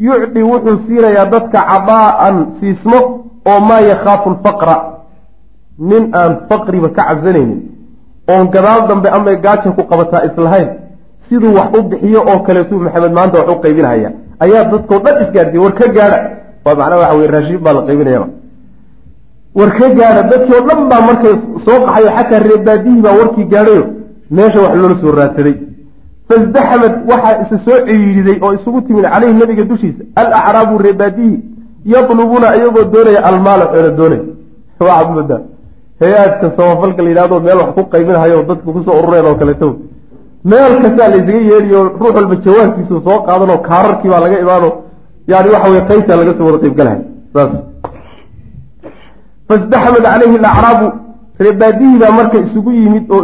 yucdi wuxuu siinayaa dadka cadaa'an siismo oo maa yakhaafu lfaqra nin aan faqriba ka cabsanaynin oon gadaal dambe amay gaaja ku qabataa islahayn siduu wax u bixiyo oo kaleetuu maxamed maanta wax u qaybinhaya ayaa dadkao dhan isgaarsiiye war ka gaadha. Waa macnaa waxa weye raashiin baa la qaybinayaba war ka gaadha. Dadkii oo dhan baa markay soo qaxayo xataa reebaadihii baa warkii gaadhayo meesha wax loola soo raadsaday fasdaxamad waxaa isa soo ciiiday oo isugu timid caleyhi nabiga dushiisa alacraabu reebaadihi yatlubuuna iyagoo doonaya almaala xoola doonay. Waxaad moodaa hay'aadka samafalka la yidhahdo meel wax ku qaybinhayo dadku ku soo urureen oo kaleeto. Meel kastaa la ysaga yeedhiyo ruux walba jawaabkiisu soo qaadanoo kaararkii baa laga imaano yani waxa weye qaybtaa laga soo wada qaybgalahay saas. Fasdaxamad caleyhi alacraabu reebaadihii baa marka isugu yimid oo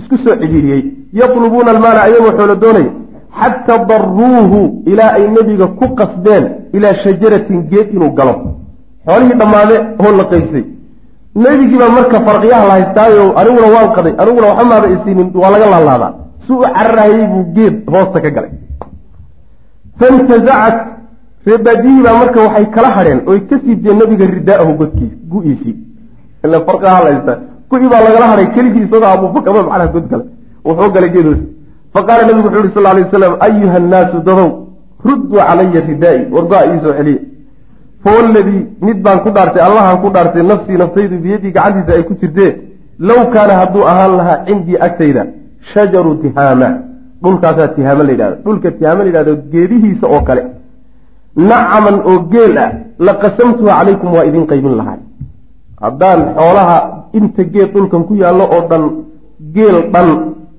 isku soo cidhiiriyey yatlubuuna almaala ayagoo xoolo doonaya. Xataa daruuhu ilaa ay nebiga ku qasbeen ilaa shajaratin geed inuu galo. Xoolihii dhammaade oo la qaybsay nebigii baa marka farqiyaha la haystaayo aniguna waan qaday aniguna waxa maada isiinin waa laga laalaadaa su u cararahayey buu geed hoosta ka galay. Fantazacat reebaadiyihii baa marka waxay kala hadheen oy ka siibteen nebiga ridaa'ahu godkiis gu-iisii. Ila farqiyaha la haystaa gu-i baa lagala hadhay keligii isagoo abubakaba macnaha god gala wuxuu galay geedoos faqaala nabigu wuxu uhi sal lay waslam ayuha annaasu dadow rudduu calaya ridaa'i wargo-a iisoo celiya fawaladii mid baan ku dhaartay allahaan ku dhaartay nafsii naftaydu biyadii gacantiisa ay ku jirtee low kaana hadduu ahaan lahaa cindii agtayda shajaru tihaama dhulkaasaa tihaama la yidhahdo. Dhulka tihaama la yidhahdo geedihiisa oo kale. Nacaman oo geel ah la qasamtuha calaykum waa idin qaybin lahaa haddaan xoolaha inta geed dhulkan ku yaallo oo dhan geel dhan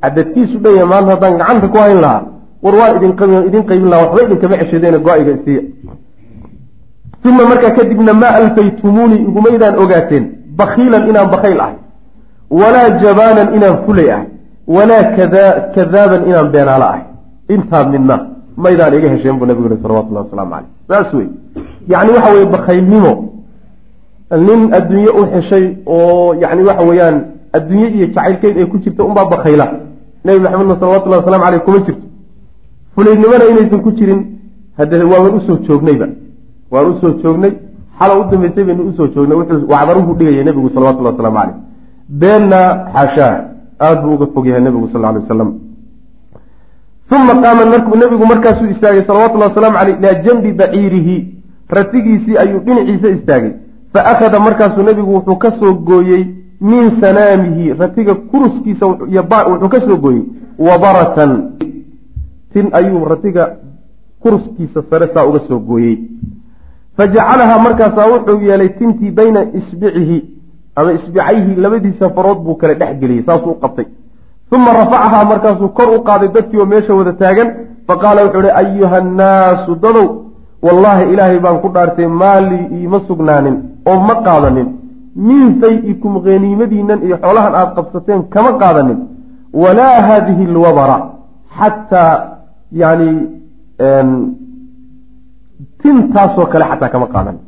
cadadkiisu dhan yahay maanta haddaan gacanta ku hayn lahaa war waan idin qaybin lahaa waxba idinkama ceshadeena go'ayga isiiya uma markaa kadibna maa alfaytumuunii igumaydaan ogaateen bakiilan inaan bakayl ahay walaa jabaanan inaan fulay ahay walaa kadaaban inaan beenaalo ahay intaa midna maydaan iga hesheen buu nabigu yihi salawatullahi wasalaamu caleyh saas wey yacni waxa weye bakaylnimo nin adduunye u xeshay oo yani waxa weeyaan adduunye iyo jacaylkeyd ay ku jirta unbaa bakayla nebi maxamedna salawatullahi wasalamu caleyh kuma jirto fulaynimona inaysan ku jirin hade waaban u soo joognayba waan u soo joognay. Xala u dambeysay baynu u soo joognay. Wacdaruhu dhigaya nebigu salawatullahi waslamu caleyh beenna xaashaa aada buu uga fog yahay nebigu sal alay wasalam uma qaama nebigu markaasuu istaagay salawatullahi wasalaamu caleyh ilaa janbi baciirihi. Ratigiisii ayuu dhinaciisa istaagay. Fa akhada markaasuu nebigu wuxuu ka soo gooyey min sanaamihi. Ratiga kuruskiisa wuxuu ka soo gooyey. Wabaratan tin ayuu ratiga kuruskiisa sare saa uga soo gooyey fajacalahaa markaasaa wuxuu yeelay tintii bayna isbicihi ama isbicayhi labadiisa farood buu kale dhex geliyey saasuu qabtay. Uma rafacahaa markaasuu kor u qaaday dadkii oo meesha wada taagan faqaala wuxuu ihi ayuha annaasu dadow wallaahi ilaahay baan ku dhaartay maalii iima sugnaanin oo ma qaadanin. Min fay-ikum haniimadiinan iyo xoolahan aada qabsateen kama qaadanin. Walaa haadihi alwabara xataa yani tintaasoo kale xataa kama qaadanin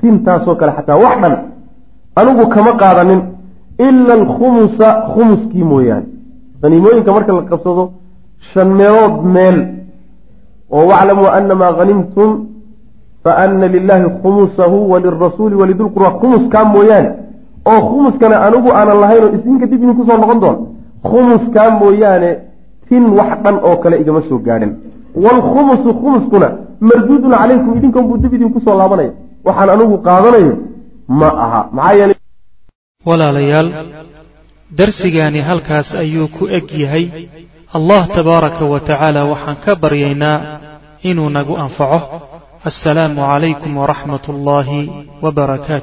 tintaasoo kale xataa wax dhan anigu kama qaadanin ila alkhumusa khumuskii mooyaane. Haniimooyinka marka la qabsado shan meelood meel. Oo waclamuu anamaa hanimtum faana lilahi khumusahu walirasuuli walidulqurba khumuskaa mooyaane. Oo khumuskana anigu aanan lahayn oo isinka dib idin ku soo noqon doon. Khumuskaa mooyaane tin wax dhan oo kale igama soo gaadhin waalkhumusu khumuskuna marduudun calaykum idinkan buu dib idinku soo laabanaya waxaan anigu qaadanayo ma aha maxaa yeelay
walaalayaal darsigaani halkaas ayuu ku eg yahay allah tabaaraka wa tacaala waxaan ka baryaynaa inuu nagu anfaco assalaamu calaykum waraxmat ullaahi wbarakaatu